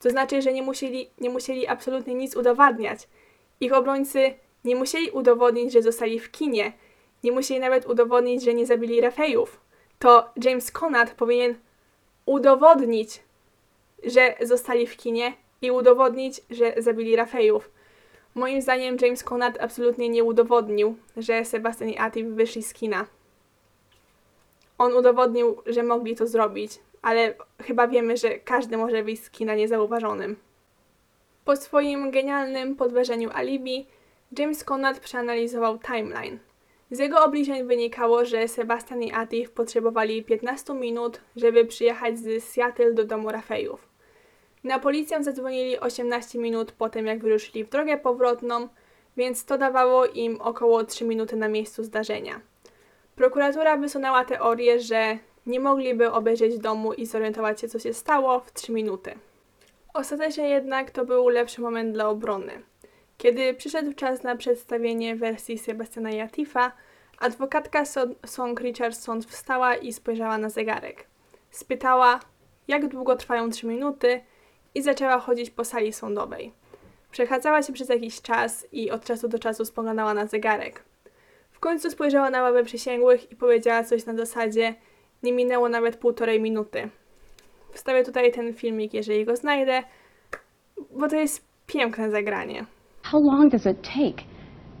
To znaczy, że nie musieli, nie musieli absolutnie nic udowadniać. Ich obrońcy nie musieli udowodnić, że zostali w kinie. Nie musieli nawet udowodnić, że nie zabili Rafejów. To James Conrad powinien udowodnić, że zostali w kinie i udowodnić, że zabili Rafejów. Moim zdaniem James Conrad absolutnie nie udowodnił, że Sebastian i Atif wyszli z kina. On udowodnił, że mogli to zrobić, ale chyba wiemy, że każdy może wyjść z kina niezauważonym. Po swoim genialnym podważeniu alibi, James Conrad przeanalizował timeline. Z jego obliczeń wynikało, że Sebastian i Atif potrzebowali 15 minut, żeby przyjechać z Seattle do domu Rafejów. Na policję zadzwonili 18 minut po tym, jak wyruszyli w drogę powrotną, więc to dawało im około 3 minuty na miejscu zdarzenia. Prokuratura wysunęła teorię, że nie mogliby obejrzeć domu i zorientować się, co się stało w 3 minuty. Ostatecznie jednak to był lepszy moment dla obrony. Kiedy przyszedł czas na przedstawienie wersji Sebastiana Jatifa, adwokatka Son- Song Richardson wstała i spojrzała na zegarek. Spytała, jak długo trwają 3 minuty i zaczęła chodzić po sali sądowej. Przechadzała się przez jakiś czas i od czasu do czasu spoglądała na zegarek. W końcu spojrzała na ławę przysięgłych i powiedziała coś na zasadzie nie minęło nawet półtorej minuty. Wstawię tutaj ten filmik, jeżeli go znajdę, bo to jest piękne zagranie. How long does it take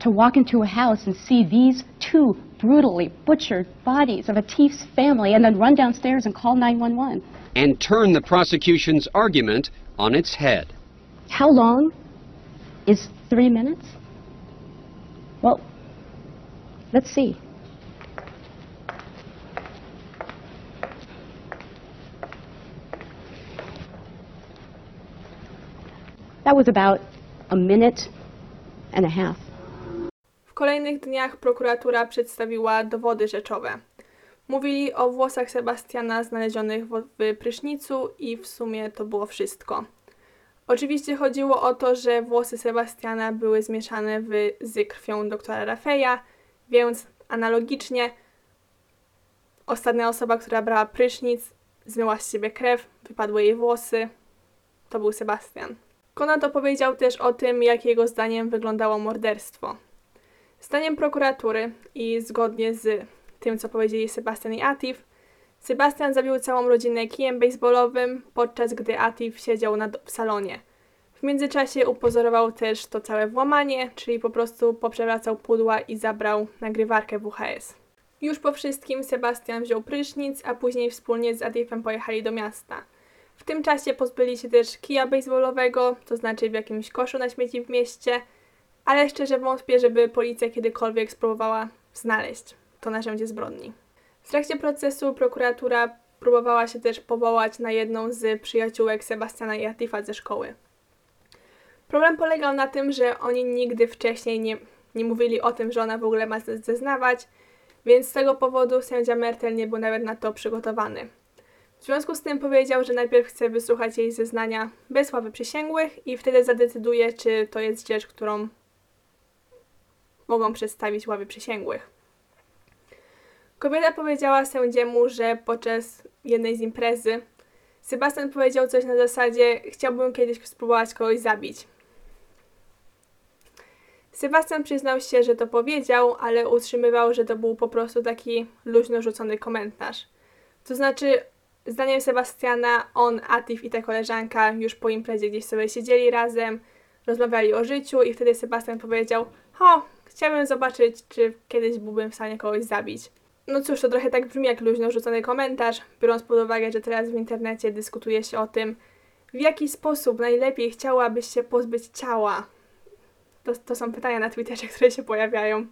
to walk into a house and see these two brutally butchered bodies of a thief's family and then run downstairs and call 911? and turn the prosecution's argument on its head. How long is three minutes? Well, let's see. That was about a minute and a half. W kolejnych dniach prokuratura przedstawiła dowody rzeczowe. Mówili o włosach Sebastiana znalezionych w, prysznicu i w sumie to było wszystko. Oczywiście chodziło o to, że włosy Sebastiana były zmieszane w, z krwią doktora Rafeja, więc analogicznie ostatnia osoba, która brała prysznic, zmyła z siebie krew, wypadły jej włosy. To był Sebastian. Konrad opowiedział też o tym, jak jego zdaniem wyglądało morderstwo. Zdaniem prokuratury i zgodnie z tym, co powiedzieli Sebastian i Atif, Sebastian zabił całą rodzinę kijem baseballowym, podczas gdy Atif siedział na, w salonie. W międzyczasie upozorował też to całe włamanie, czyli po prostu poprzewracał pudła i zabrał nagrywarkę WHS. Już po wszystkim Sebastian wziął prysznic, a później wspólnie z Atifem pojechali do miasta. W tym czasie pozbyli się też kija baseballowego, to znaczy w jakimś koszu na śmieci w mieście, ale szczerze wątpię, żeby policja kiedykolwiek spróbowała znaleźć to narzędzie zbrodni. W trakcie procesu prokuratura próbowała się też powołać na jedną z przyjaciółek Sebastiana i Atifa ze szkoły. Problem polegał na tym, że oni nigdy wcześniej nie, nie mówili o tym, że ona w ogóle ma ze- zeznawać, więc z tego powodu sędzia Mertel nie był nawet na to przygotowany. W związku z tym powiedział, że najpierw chce wysłuchać jej zeznania bez ławy przysięgłych i wtedy zadecyduje, czy to jest rzecz, którą mogą przedstawić ławy przysięgłych. Kobieta powiedziała sędziemu, że podczas jednej z imprezy Sebastian powiedział coś na zasadzie chciałbym kiedyś spróbować kogoś zabić. Sebastian przyznał się, że to powiedział, ale utrzymywał, że to był po prostu taki luźno rzucony komentarz. To znaczy, zdaniem Sebastiana, on, Atif i ta koleżanka już po imprezie gdzieś sobie siedzieli razem, rozmawiali o życiu i wtedy Sebastian powiedział: Ho, chciałbym zobaczyć, czy kiedyś byłbym w stanie kogoś zabić. No cóż, to trochę tak brzmi jak luźno rzucony komentarz, biorąc pod uwagę, że teraz w internecie dyskutuje się o tym, w jaki sposób najlepiej chciałabyś się pozbyć ciała. To, to są pytania na Twitterze, które się pojawiają.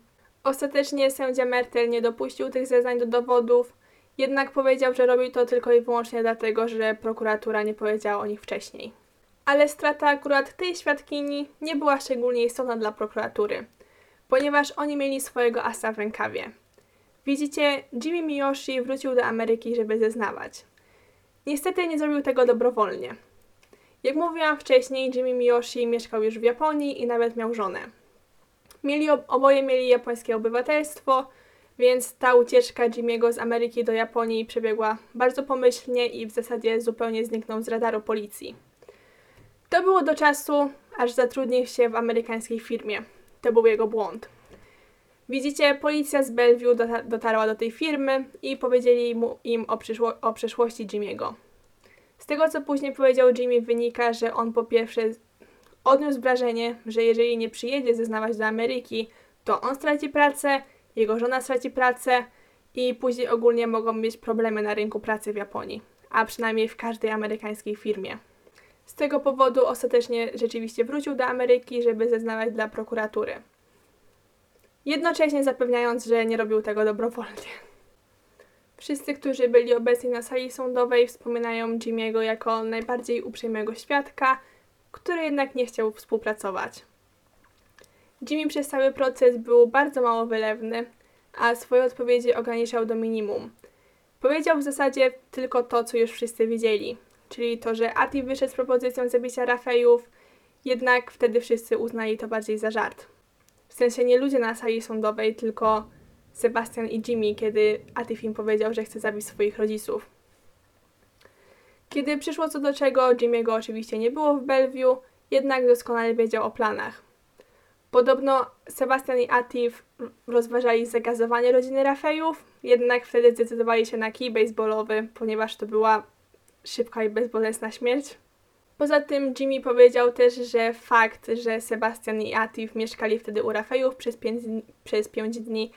Ostatecznie sędzia Mertel nie dopuścił tych zeznań do dowodów, jednak powiedział, że robił to tylko i wyłącznie dlatego, że prokuratura nie powiedziała o nich wcześniej. Ale strata akurat tej świadkini nie była szczególnie istotna dla prokuratury, ponieważ oni mieli swojego asa w rękawie. Widzicie, Jimmy Miyoshi wrócił do Ameryki, żeby zeznawać. Niestety nie zrobił tego dobrowolnie. Jak mówiłam wcześniej, Jimmy Miyoshi mieszkał już w Japonii i nawet miał żonę. Mieli ob- oboje mieli japońskie obywatelstwo, więc ta ucieczka Jimmy'ego z Ameryki do Japonii przebiegła bardzo pomyślnie i w zasadzie zupełnie zniknął z radaru policji. To było do czasu, aż zatrudnił się w amerykańskiej firmie. To był jego błąd. Widzicie, policja z Bellevue dota- dotarła do tej firmy i powiedzieli mu, im o, przyszło- o przeszłości Jimmy'ego. Z tego, co później powiedział Jimmy, wynika, że on po pierwsze odniósł wrażenie, że jeżeli nie przyjedzie zeznawać do Ameryki, to on straci pracę, jego żona straci pracę i później ogólnie mogą mieć problemy na rynku pracy w Japonii, a przynajmniej w każdej amerykańskiej firmie. Z tego powodu ostatecznie rzeczywiście wrócił do Ameryki, żeby zeznawać dla prokuratury jednocześnie zapewniając, że nie robił tego dobrowolnie. Wszyscy, którzy byli obecni na sali sądowej, wspominają Jimmy'ego jako najbardziej uprzejmego świadka, który jednak nie chciał współpracować. Jimmy przez cały proces był bardzo mało wylewny, a swoje odpowiedzi ograniczał do minimum. Powiedział w zasadzie tylko to, co już wszyscy wiedzieli, czyli to, że Ati wyszedł z propozycją zabicia Rafejów, jednak wtedy wszyscy uznali to bardziej za żart. W sensie nie ludzie na sali sądowej, tylko Sebastian i Jimmy, kiedy Atif im powiedział, że chce zabić swoich rodziców. Kiedy przyszło co do czego, Jimmy'ego oczywiście nie było w Bellevue, jednak doskonale wiedział o planach. Podobno Sebastian i Atif rozważali zagazowanie rodziny Rafejów, jednak wtedy zdecydowali się na kij baseballowy, ponieważ to była szybka i bezbolesna śmierć. Poza tym Jimmy powiedział też, że fakt, że Sebastian i Atif mieszkali wtedy u Rafejów przez 5 dni, przez pięć dni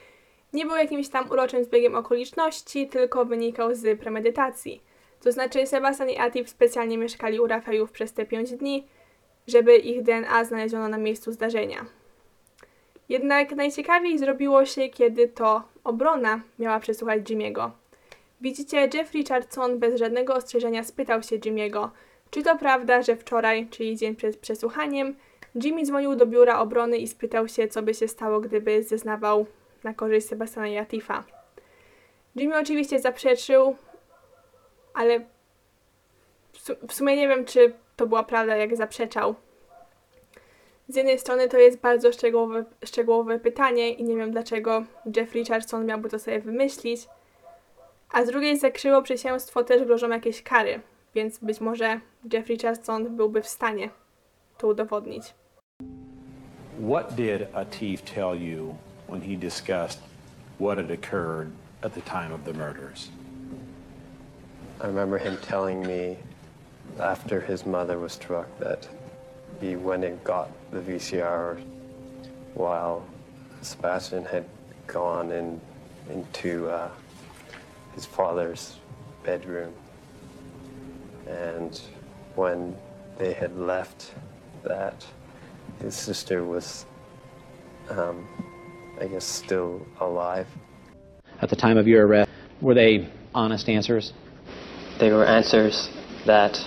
nie był jakimś tam uroczym zbiegiem okoliczności, tylko wynikał z premedytacji. To znaczy Sebastian i Atif specjalnie mieszkali u Rafejów przez te 5 dni, żeby ich DNA znaleziono na miejscu zdarzenia. Jednak najciekawiej zrobiło się, kiedy to obrona miała przesłuchać Jimmy'ego. Widzicie, Jeff Richardson bez żadnego ostrzeżenia spytał się Jimmy'ego, czy to prawda, że wczoraj, czyli dzień przed przesłuchaniem, Jimmy dzwonił do biura obrony i spytał się, co by się stało, gdyby zeznawał na korzyść Sebastiana i Atifa. Jimmy oczywiście zaprzeczył, ale w, su- w sumie nie wiem, czy to była prawda, jak zaprzeczał. Z jednej strony to jest bardzo szczegółowe, szczegółowe pytanie i nie wiem dlaczego Jeff Richardson miałby to sobie wymyślić, a z drugiej za krzywoprzysięstwo też grożą jakieś kary, więc być może Jeff Richardson byłby w stanie to udowodnić. What did Atif tell you when he discussed what had occurred at the time of the murders? I remember him telling me after his mother was struck that he went and got the VCR while Sebastian had gone in into uh, his father's bedroom. And when they had left, that his sister was, um, I guess, still alive. At the time of your arrest, were they honest answers? They were answers that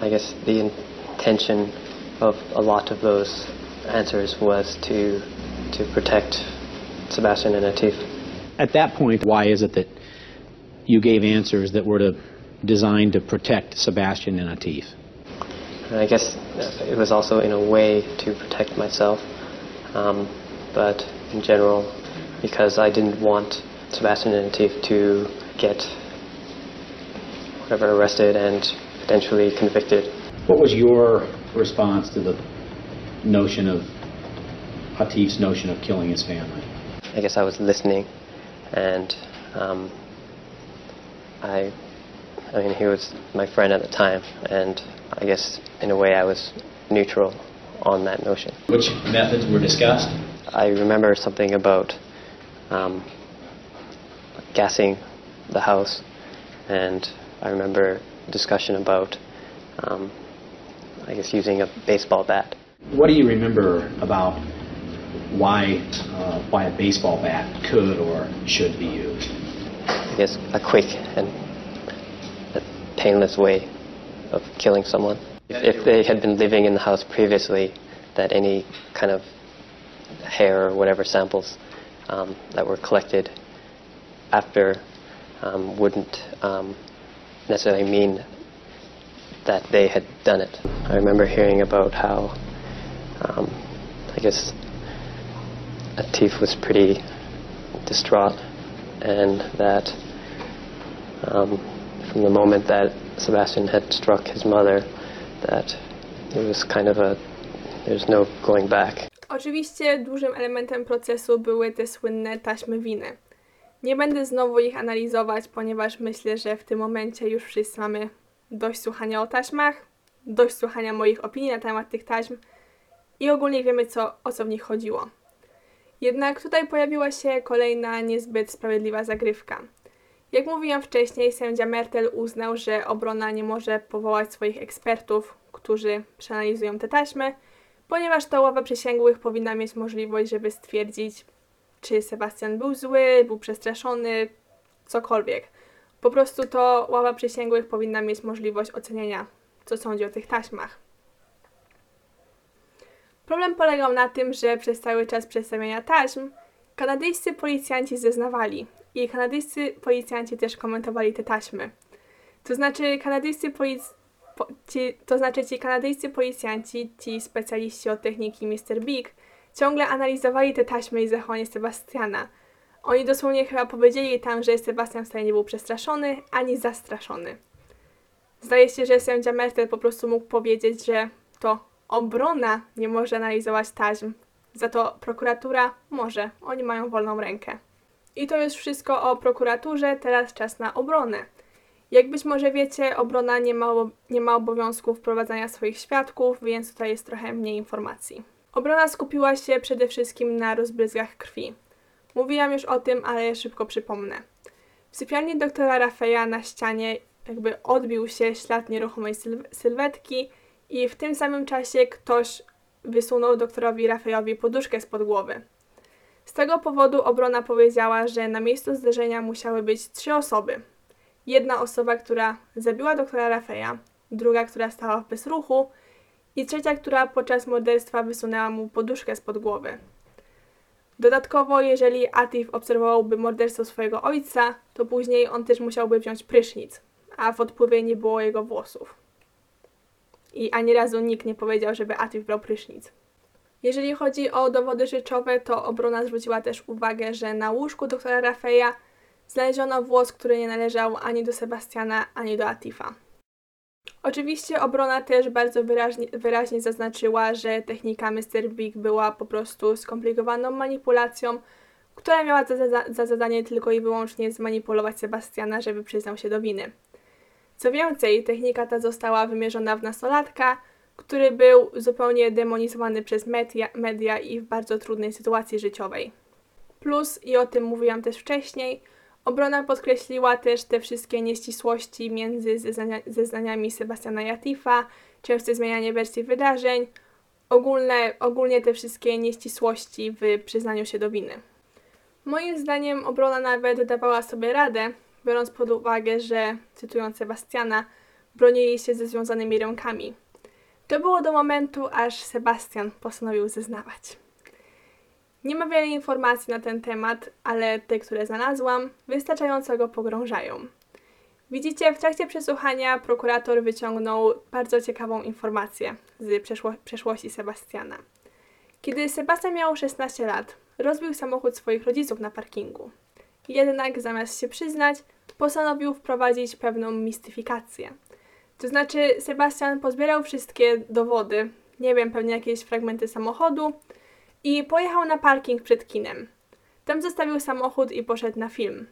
I guess the intention of a lot of those answers was to to protect Sebastian and Atif. At that point, why is it that you gave answers that were to, designed to protect Sebastian and Atif? I guess it was also in a way to protect myself, um, but in general, because I didn't want Sebastian and Atif to get whatever arrested and potentially convicted. What was your response to the notion of Hatif's notion of killing his family? I guess I was listening, and um, I, I mean, he was my friend at the time, and I guess in a way I was neutral on that notion. Which methods were discussed? I remember something about um, gassing the house, and I remember discussion about, um, I guess, using a baseball bat. What do you remember about why, uh, why a baseball bat could or should be used? I guess a quick and a painless way of killing someone. If, if they had been living in the house previously, that any kind of hair or whatever samples um, that were collected after um, wouldn't um, necessarily mean that they had done it. I remember hearing about how, um, I guess, Atif was pretty distraught, and that um, from the moment that Sebastian had struck his mother, that it was kind of a there's no going back. Oczywiście dużym elementem procesu były te słynne taśmy winy. Nie będę znowu ich analizować, ponieważ myślę, że w tym momencie już wszyscy mamy dość słuchania o taśmach, dość słuchania moich opinii na temat tych taśm i ogólnie wiemy, co, o co w nich chodziło. Jednak tutaj pojawiła się kolejna niezbyt sprawiedliwa zagrywka. Jak mówiłam wcześniej, sędzia Mertel uznał, że obrona nie może powołać swoich ekspertów, którzy przeanalizują te taśmy, ponieważ to ława przysięgłych powinna mieć możliwość, żeby stwierdzić, czy Sebastian był zły, był przestraszony, cokolwiek. Po prostu to ława przysięgłych powinna mieć możliwość ocenienia, co sądzi o tych taśmach. Problem polegał na tym, że przez cały czas przedstawiania taśm kanadyjscy policjanci zeznawali i kanadyjscy policjanci też komentowali te taśmy. To znaczy kanadyjscy polic... Po, ci, to znaczy ci kanadyjscy policjanci, ci specjaliści od techniki Mr. Big, ciągle analizowali te taśmy i zachowanie Sebastiana. Oni dosłownie chyba powiedzieli tam, że Sebastian wcale nie był przestraszony, ani zastraszony. Zdaje się, że sędzia Mertel po prostu mógł powiedzieć, że to obrona nie może analizować taśm, za to prokuratura może, oni mają wolną rękę. I to już wszystko o prokuraturze, teraz czas na obronę. Jak być może wiecie, obrona nie ma, nie ma obowiązku wprowadzania swoich świadków, więc tutaj jest trochę mniej informacji. Obrona skupiła się przede wszystkim na rozbryzgach krwi. Mówiłam już o tym, ale szybko przypomnę. W sypialni doktora Rafeja na ścianie jakby odbił się ślad nieruchomej sylw sylwetki i w tym samym czasie ktoś wysunął doktorowi Rafejowi poduszkę spod głowy. Z tego powodu obrona powiedziała, że na miejscu zdarzenia musiały być trzy osoby. Jedna osoba, która zabiła doktora Rafeja, druga, która stała w bezruchu i trzecia, która podczas morderstwa wysunęła mu poduszkę spod głowy. Dodatkowo, jeżeli Atif obserwowałby morderstwo swojego ojca, to później on też musiałby wziąć prysznic, a w odpływie nie było jego włosów. I ani razu nikt nie powiedział, żeby Atif brał prysznic. Jeżeli chodzi o dowody rzeczowe, to obrona zwróciła też uwagę, że na łóżku doktora Rafeja znaleziono włos, który nie należał ani do Sebastiana, ani do Atifa. Oczywiście obrona też bardzo wyraźnie, wyraźnie zaznaczyła, że technika Mr. Big była po prostu skomplikowaną manipulacją, która miała za, za, za zadanie tylko i wyłącznie zmanipulować Sebastiana, żeby przyznał się do winy. Co więcej, technika ta została wymierzona w nastolatka, który był zupełnie demonizowany przez media, media i w bardzo trudnej sytuacji życiowej. Plus, i o tym mówiłam też wcześniej, obrona podkreśliła też te wszystkie nieścisłości między zeznania, zeznaniami Sebastiana Jatifa, częste zmienianie wersji wydarzeń, ogólne, ogólnie te wszystkie nieścisłości w przyznaniu się do winy. Moim zdaniem obrona nawet dawała sobie radę, biorąc pod uwagę, że, cytując Sebastiana, bronili się ze związanymi rękami. To było do momentu, aż Sebastian postanowił zeznawać. Nie ma wiele informacji na ten temat, ale te, które znalazłam, wystarczająco go pogrążają. Widzicie, w trakcie przesłuchania prokurator wyciągnął bardzo ciekawą informację z przeszło przeszłości Sebastiana. Kiedy Sebastian miał 16 lat, rozbił samochód swoich rodziców na parkingu. Jednak zamiast się przyznać, postanowił wprowadzić pewną mistyfikację. To znaczy, Sebastian pozbierał wszystkie dowody, nie wiem, pewnie jakieś fragmenty samochodu, i pojechał na parking przed kinem. Tam zostawił samochód i poszedł na film.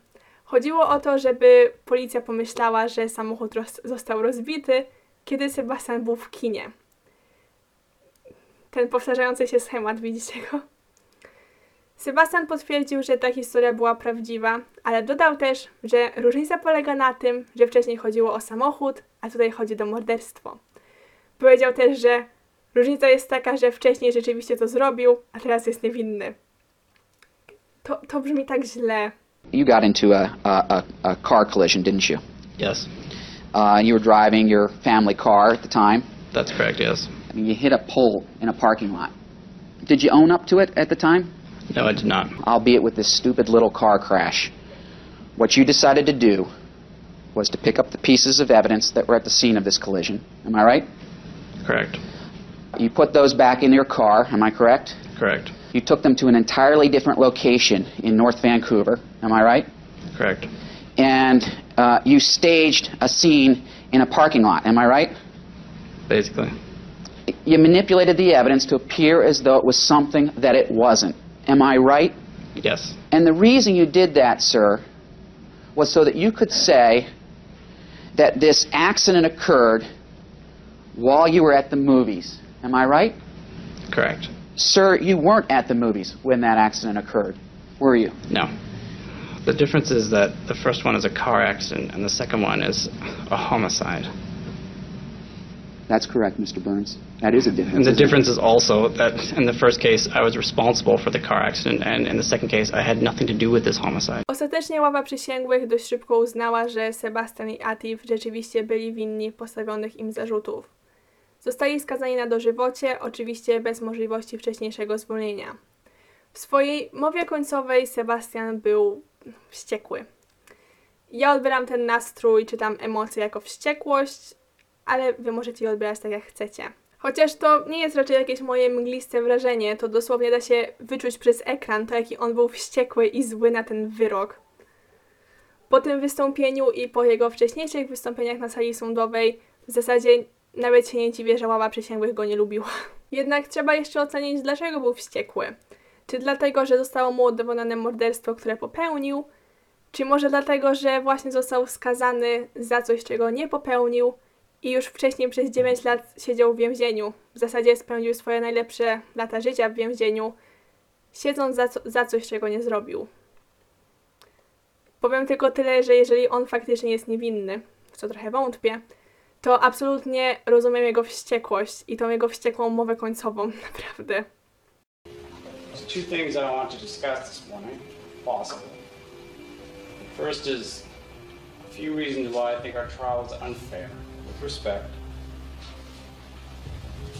Chodziło o to, żeby policja pomyślała, że samochód roz został rozbity, kiedy Sebastian był w kinie. Ten powtarzający się schemat, widzicie go? Sebastian potwierdził, że ta historia była prawdziwa, ale dodał też, że różnica polega na tym, że wcześniej chodziło o samochód, a tutaj chodzi o morderstwo. Powiedział też, że różnica jest taka, że wcześniej rzeczywiście to zrobił, a teraz jest niewinny. To, to brzmi tak źle. You got into a, a, a car collision, didn't you? Yes, Uh, you were driving your family car at the time. that's correct, yes. And you hit a pole in a parking lot. Did you own up to it at the time? No, I did not. Albeit with this stupid little car crash. What you decided to do was to pick up the pieces of evidence that were at the scene of this collision. Am I right? Correct. You put those back in your car. Am I correct? Correct. You took them to an entirely different location in North Vancouver. Am I right? Correct. And uh, you staged a scene in a parking lot. Am I right? Basically. You manipulated the evidence to appear as though it was something that it wasn't. Am I right? Yes. And the reason you did that, sir, was so that you could say that this accident occurred while you were at the movies. Am I right? Correct. Sir, you weren't at the movies when that accident occurred, were you? No. The difference is that the first one is a car accident and the second one is a homicide. That's correct, Mr. Burns. That is a difference. And the difference is also that in the first case, I was responsible for the car accident, and in the second case, I had nothing to do with this homicide. Ostatecznie ława przysięgłych dość szybko uznała, że Sebastian i Atif rzeczywiście byli winni postawionych im zarzutów. Zostali skazani na dożywocie, oczywiście bez możliwości wcześniejszego zwolnienia. W swojej mowie końcowej Sebastian był wściekły. Ja odbieram ten nastrój czy tam emocje jako wściekłość, ale wy możecie je odbierać tak jak chcecie. Chociaż to nie jest raczej jakieś moje mgliste wrażenie, to dosłownie da się wyczuć przez ekran to, jaki on był wściekły i zły na ten wyrok. Po tym wystąpieniu i po jego wcześniejszych wystąpieniach na sali sądowej w zasadzie nawet się nie dziwię, że ława przysięgłych go nie lubiła. Jednak trzeba jeszcze ocenić, dlaczego był wściekły. Czy dlatego, że zostało mu udowodnione morderstwo, które popełnił, czy może dlatego, że właśnie został skazany za coś, czego nie popełnił i już wcześniej przez 9 lat siedział w więzieniu. W zasadzie spędził swoje najlepsze lata życia w więzieniu, siedząc za, co, za coś, czego nie zrobił. Powiem tylko tyle, że jeżeli on faktycznie jest niewinny, w co trochę wątpię, to absolutnie rozumiem jego wściekłość i tą jego wściekłą mowę końcową, naprawdę. There's two things I want to discuss this morning, if possible. The first is a few reasons why I think our trial was unfair, with respect.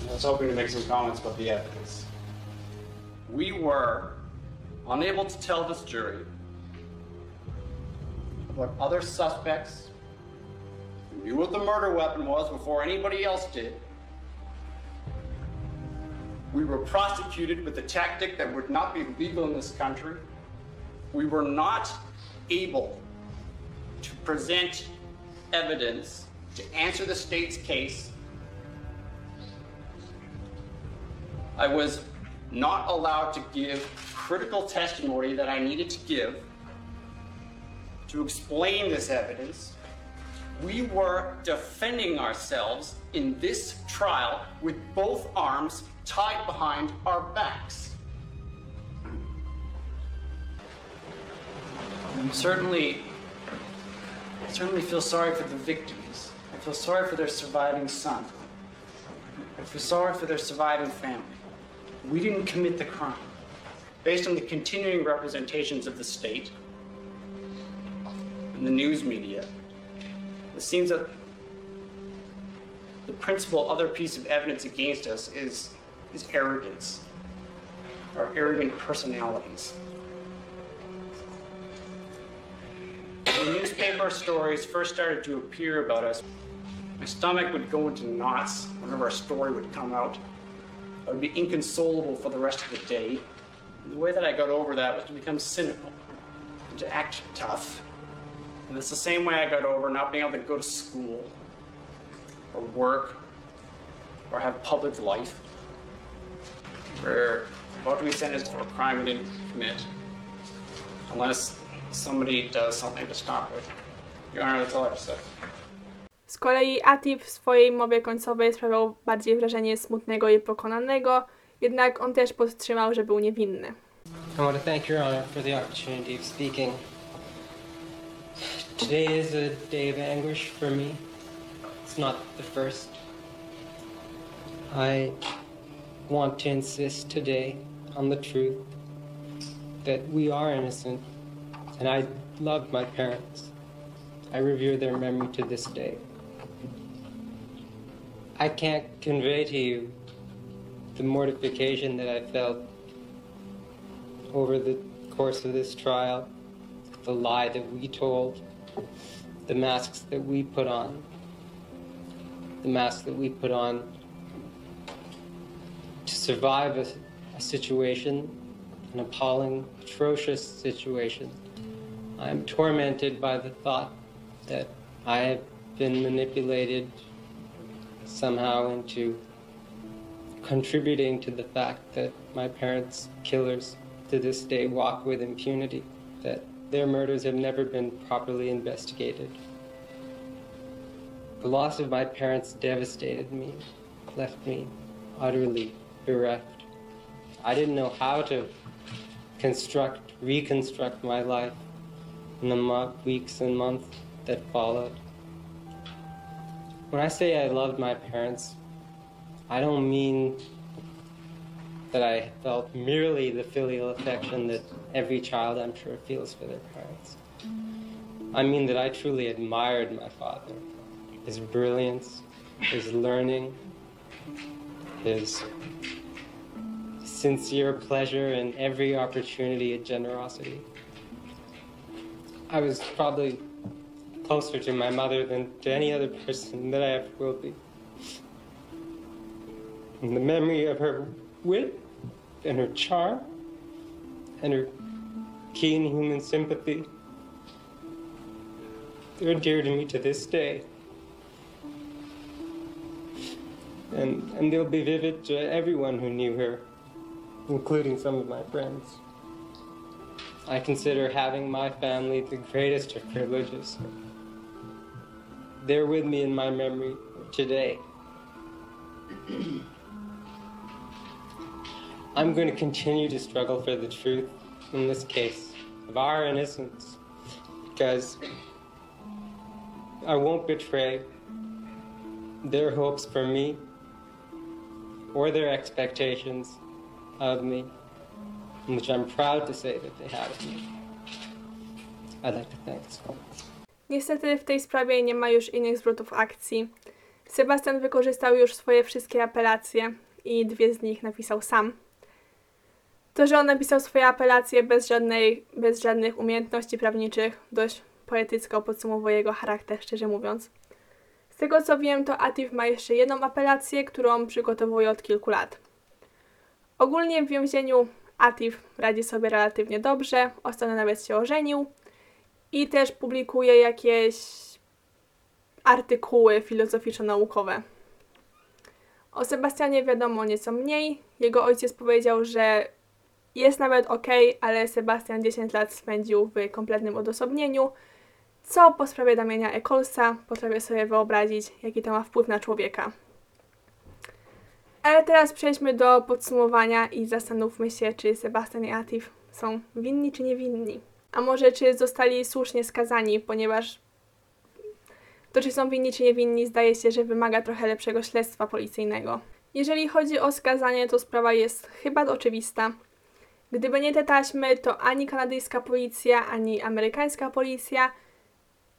I was hoping to make some comments about the evidence. We were unable to tell this jury what other suspects knew what the murder weapon was before anybody else did. We were prosecuted with a tactic that would not be legal in this country. We were not able to present evidence to answer the state's case. I was not allowed to give critical testimony that I needed to give to explain this evidence. We were defending ourselves in this trial with both arms tied behind our backs. I certainly, I certainly feel sorry for the victims. I feel sorry for their surviving son. I feel sorry for their surviving family. We didn't commit the crime. Based on the continuing representations of the state and the news media, it seems that the principal other piece of evidence against us is, is arrogance, our arrogant personalities. When newspaper stories first started to appear about us, my stomach would go into knots whenever a story would come out. I would be inconsolable for the rest of the day. And the way that I got over that was to become cynical, and to act tough. And it's the same way I got over not being able to go to school, or work, or have public life. We're about to be sentenced for a crime we didn't commit, unless somebody does something to stop it. Your Honor, that's all I have to say. Z kolei Atif w swojej mowie końcowej sprawiał bardziej wrażenie smutnego i pokonanego, jednak on też podtrzymał, że był niewinny. I want to thank Your Honor for the opportunity of speaking. Today is a day of anguish for me. It's not the first. I want to insist today on the truth that we are innocent, and I loved my parents. I revere their memory to this day. I can't convey to you the mortification that I felt over the course of this trial, the lie that we told, the masks that we put on, the masks that we put on to survive a, a situation, an appalling, atrocious situation. I'm tormented by the thought that I have been manipulated somehow into contributing to the fact that my parents' killers to this day walk with impunity, that their murders have never been properly investigated. The loss of my parents devastated me, left me utterly bereft. I didn't know how to construct, reconstruct my life in the mo- weeks and months that followed. When I say I loved my parents, I don't mean that I felt merely the filial affection that every child, I'm sure, feels for their parents. I mean that I truly admired my father, his brilliance, his learning, his sincere pleasure in every opportunity and generosity. I was probably closer to my mother than to any other person that I ever will be. And the memory of her wit and her charm and her keen human sympathy, they're dear to me to this day. And, and they'll be vivid to everyone who knew her, including some of my friends. I consider having my family the greatest of privileges. They're with me in my memory today. I'm going to continue to struggle for the truth in this case of our innocence because I won't betray their hopes for me or their expectations of me, which I'm proud to say that they have of me. I'd like to thank this. Niestety w tej sprawie nie ma już innych zwrotów akcji. Sebastian wykorzystał już swoje wszystkie apelacje i dwie z nich napisał sam. To, że on napisał swoje apelacje bez, żadnej, bez żadnych umiejętności prawniczych, dość poetycko podsumowuje jego charakter, szczerze mówiąc. Z tego co wiem, to Atif ma jeszcze jedną apelację, którą przygotowuje od kilku lat. Ogólnie w więzieniu Atif radzi sobie relatywnie dobrze, ostatnio nawet się ożenił i też publikuje jakieś artykuły filozoficzno-naukowe. O Sebastianie wiadomo nieco mniej. Jego ojciec powiedział, że jest nawet ok, ale Sebastian 10 lat spędził w kompletnym odosobnieniu, co po sprawie Damienia Ecolsa potrafię sobie wyobrazić, jaki to ma wpływ na człowieka. Ale teraz przejdźmy do podsumowania i zastanówmy się, czy Sebastian i Atif są winni czy niewinni. A może czy zostali słusznie skazani, ponieważ to, czy są winni czy niewinni, zdaje się, że wymaga trochę lepszego śledztwa policyjnego. Jeżeli chodzi o skazanie, to sprawa jest chyba oczywista. Gdyby nie te taśmy, to ani kanadyjska policja, ani amerykańska policja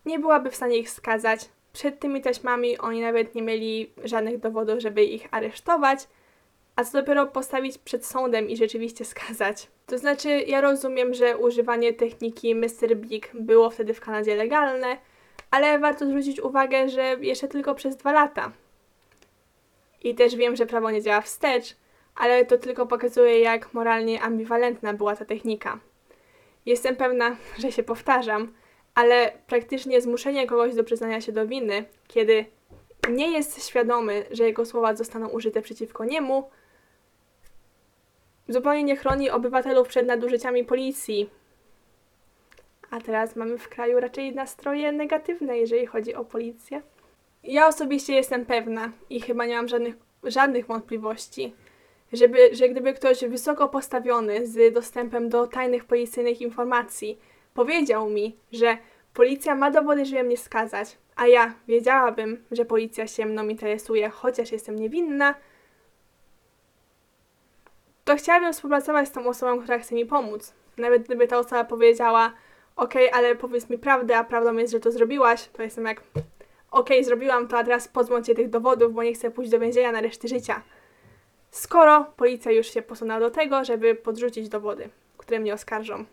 nie byłaby w stanie ich skazać. Przed tymi taśmami oni nawet nie mieli żadnych dowodów, żeby ich aresztować, a co dopiero postawić przed sądem i rzeczywiście skazać. To znaczy, ja rozumiem, że używanie techniki Mr. Big było wtedy w Kanadzie legalne, ale warto zwrócić uwagę, że jeszcze tylko przez dwa lata. I też wiem, że prawo nie działa wstecz, ale to tylko pokazuje, jak moralnie ambiwalentna była ta technika. Jestem pewna, że się powtarzam, ale praktycznie zmuszenie kogoś do przyznania się do winy, kiedy nie jest świadomy, że jego słowa zostaną użyte przeciwko niemu, zupełnie nie chroni obywatelów przed nadużyciami policji. A teraz mamy w kraju raczej nastroje negatywne, jeżeli chodzi o policję. Ja osobiście jestem pewna i chyba nie mam żadnych, żadnych wątpliwości, żeby, że gdyby ktoś wysoko postawiony z dostępem do tajnych policyjnych informacji powiedział mi, że policja ma dowody, żeby mnie skazać, a ja wiedziałabym, że policja się mną interesuje, chociaż jestem niewinna, to chciałabym współpracować z tą osobą, która chce mi pomóc. Nawet gdyby ta osoba powiedziała, ok, ale powiedz mi prawdę, a prawdą jest, że to zrobiłaś, to jestem jak, ok, zrobiłam to, a teraz pozbądź się tych dowodów, bo nie chcę pójść do więzienia na resztę życia. Skoro policja już się posunęła do tego, żeby podrzucić dowody, które mnie oskarżą.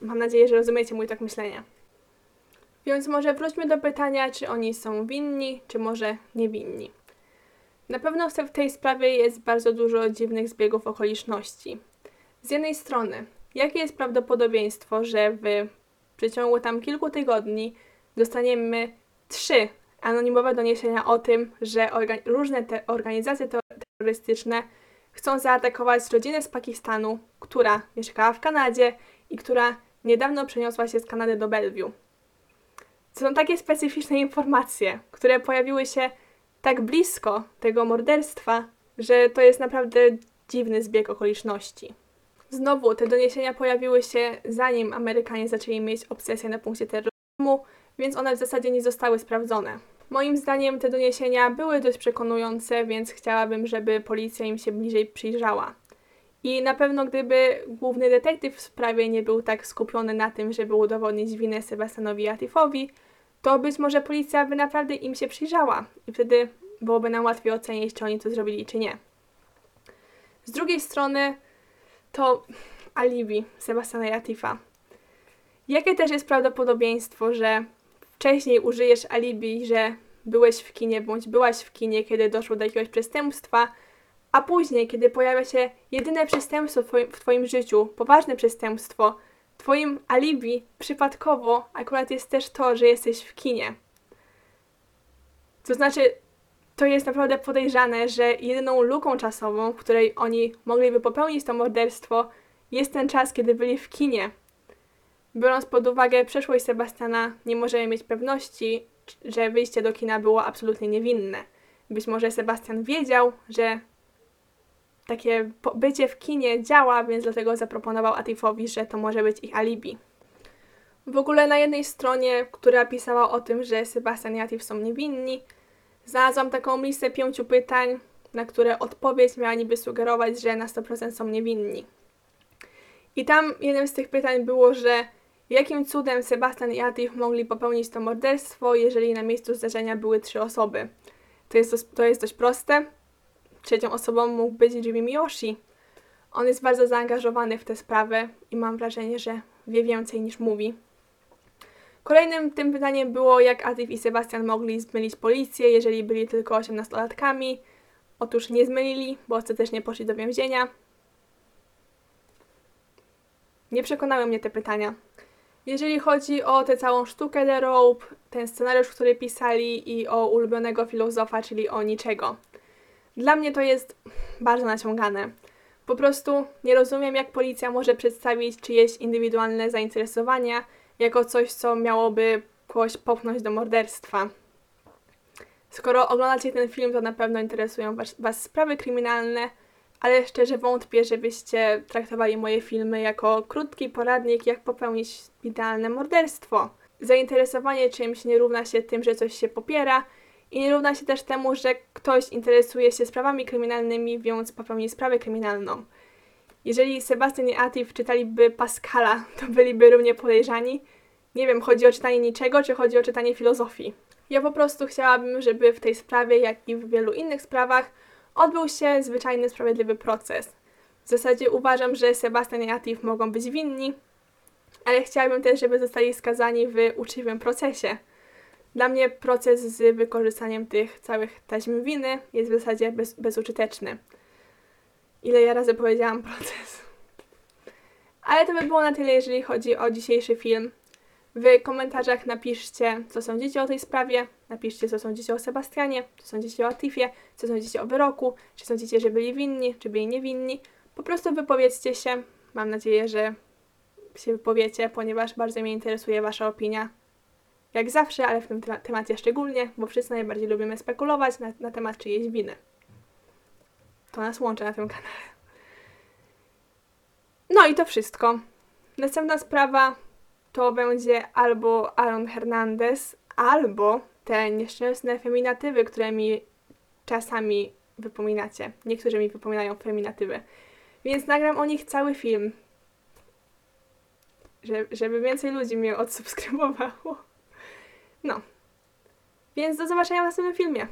Mam, nadzieję, że rozumiecie mój tak myślenia. Więc może wróćmy do pytania, czy oni są winni, czy może niewinni. Na pewno w tej sprawie jest bardzo dużo dziwnych zbiegów okoliczności. Z jednej strony, jakie jest prawdopodobieństwo, że w przeciągu tam kilku tygodni dostaniemy trzy anonimowe doniesienia o tym, że różne te organizacje terrorystyczne chcą zaatakować rodzinę z Pakistanu, która mieszkała w Kanadzie i która niedawno przeniosła się z Kanady do Bellevue. Są takie specyficzne informacje, które pojawiły się tak blisko tego morderstwa, że to jest naprawdę dziwny zbieg okoliczności. Znowu, te doniesienia pojawiły się zanim Amerykanie zaczęli mieć obsesję na punkcie terroryzmu, więc one w zasadzie nie zostały sprawdzone. Moim zdaniem te doniesienia były dość przekonujące, więc chciałabym, żeby policja im się bliżej przyjrzała. I na pewno gdyby główny detektyw w sprawie nie był tak skupiony na tym, żeby udowodnić winę Sebastianowi Atifowi, to być może policja by naprawdę im się przyjrzała i wtedy byłoby nam łatwiej ocenić, czy oni to zrobili, czy nie. Z drugiej strony to alibi Sebastiana Atifa. Jakie też jest prawdopodobieństwo, że wcześniej użyjesz alibi, że byłeś w kinie bądź byłaś w kinie, kiedy doszło do jakiegoś przestępstwa, a później, kiedy pojawia się jedyne przestępstwo w twoim, życiu, poważne przestępstwo, twoim alibi przypadkowo akurat jest też to, że jesteś w kinie. To znaczy, to jest naprawdę podejrzane, że jedyną luką czasową, w której oni mogliby popełnić to morderstwo, jest ten czas, kiedy byli w kinie. Biorąc pod uwagę przeszłość Sebastiana, nie możemy mieć pewności, że wyjście do kina było absolutnie niewinne. Być może Sebastian wiedział, że takie bycie w kinie działa, więc dlatego zaproponował Atifowi, że to może być ich alibi. W ogóle na jednej stronie, która pisała o tym, że Sebastian i Atif są niewinni, znalazłam taką listę pięciu pytań, na które odpowiedź miała niby sugerować, że na 100% są niewinni. I tam jednym z tych pytań było, że jakim cudem Sebastian i Atif mogli popełnić to morderstwo, jeżeli na miejscu zdarzenia były trzy osoby. To jest, to jest dość proste. Trzecią osobą mógł być Jimmy Miyoshi. On jest bardzo zaangażowany w tę sprawę i mam wrażenie, że wie więcej niż mówi. Kolejnym tym pytaniem było, jak Atif i Sebastian mogli zmylić policję, jeżeli byli tylko 18-latkami. Otóż nie zmylili, bo ostatecznie poszli do więzienia. Nie przekonały mnie te pytania. Jeżeli chodzi o tę całą sztukę The Rope, ten scenariusz, który pisali i o ulubionego filozofa, czyli o niczego. Dla mnie to jest bardzo naciągane. Po prostu nie rozumiem, jak policja może przedstawić czyjeś indywidualne zainteresowania jako coś, co miałoby kogoś popchnąć do morderstwa. Skoro oglądacie ten film, to na pewno interesują was, was sprawy kryminalne, ale szczerze wątpię, żebyście traktowali moje filmy jako krótki poradnik, jak popełnić idealne morderstwo. Zainteresowanie czymś nie równa się tym, że coś się popiera i nie równa się też temu, że ktoś interesuje się sprawami kryminalnymi, więc popełni sprawę kryminalną. Jeżeli Sebastian i Atif czytaliby Pascala, to byliby równie podejrzani. Nie wiem, chodzi o czytanie niczego, czy chodzi o czytanie filozofii. Ja po prostu chciałabym, żeby w tej sprawie, jak i w wielu innych sprawach, odbył się zwyczajny, sprawiedliwy proces. W zasadzie uważam, że Sebastian i Atif mogą być winni, ale chciałabym też, żeby zostali skazani w uczciwym procesie. Dla mnie proces z wykorzystaniem tych całych taśm winy jest w zasadzie bez, bezużyteczny. Ile ja razy powiedziałam proces. Ale to by było na tyle, jeżeli chodzi o dzisiejszy film. W komentarzach napiszcie, co sądzicie o tej sprawie, napiszcie, co sądzicie o Sebastianie, co sądzicie o Atifie, co sądzicie o wyroku, czy sądzicie, że byli winni, czy byli niewinni. Po prostu wypowiedzcie się. Mam nadzieję, że się wypowiecie, ponieważ bardzo mnie interesuje Wasza opinia. Jak zawsze, ale w tym temacie szczególnie, bo wszyscy najbardziej lubimy spekulować na, na temat czyjejś winy. To nas łączy na tym kanale. No i to wszystko. Następna sprawa to będzie albo Aaron Hernandez, albo te nieszczęsne feminatywy, które mi czasami wypominacie. Niektórzy mi wypominają feminatywy. Więc nagram o nich cały film. Żeby więcej ludzi mnie odsubskrybowało. No. Więc do zobaczenia w następnym filmie.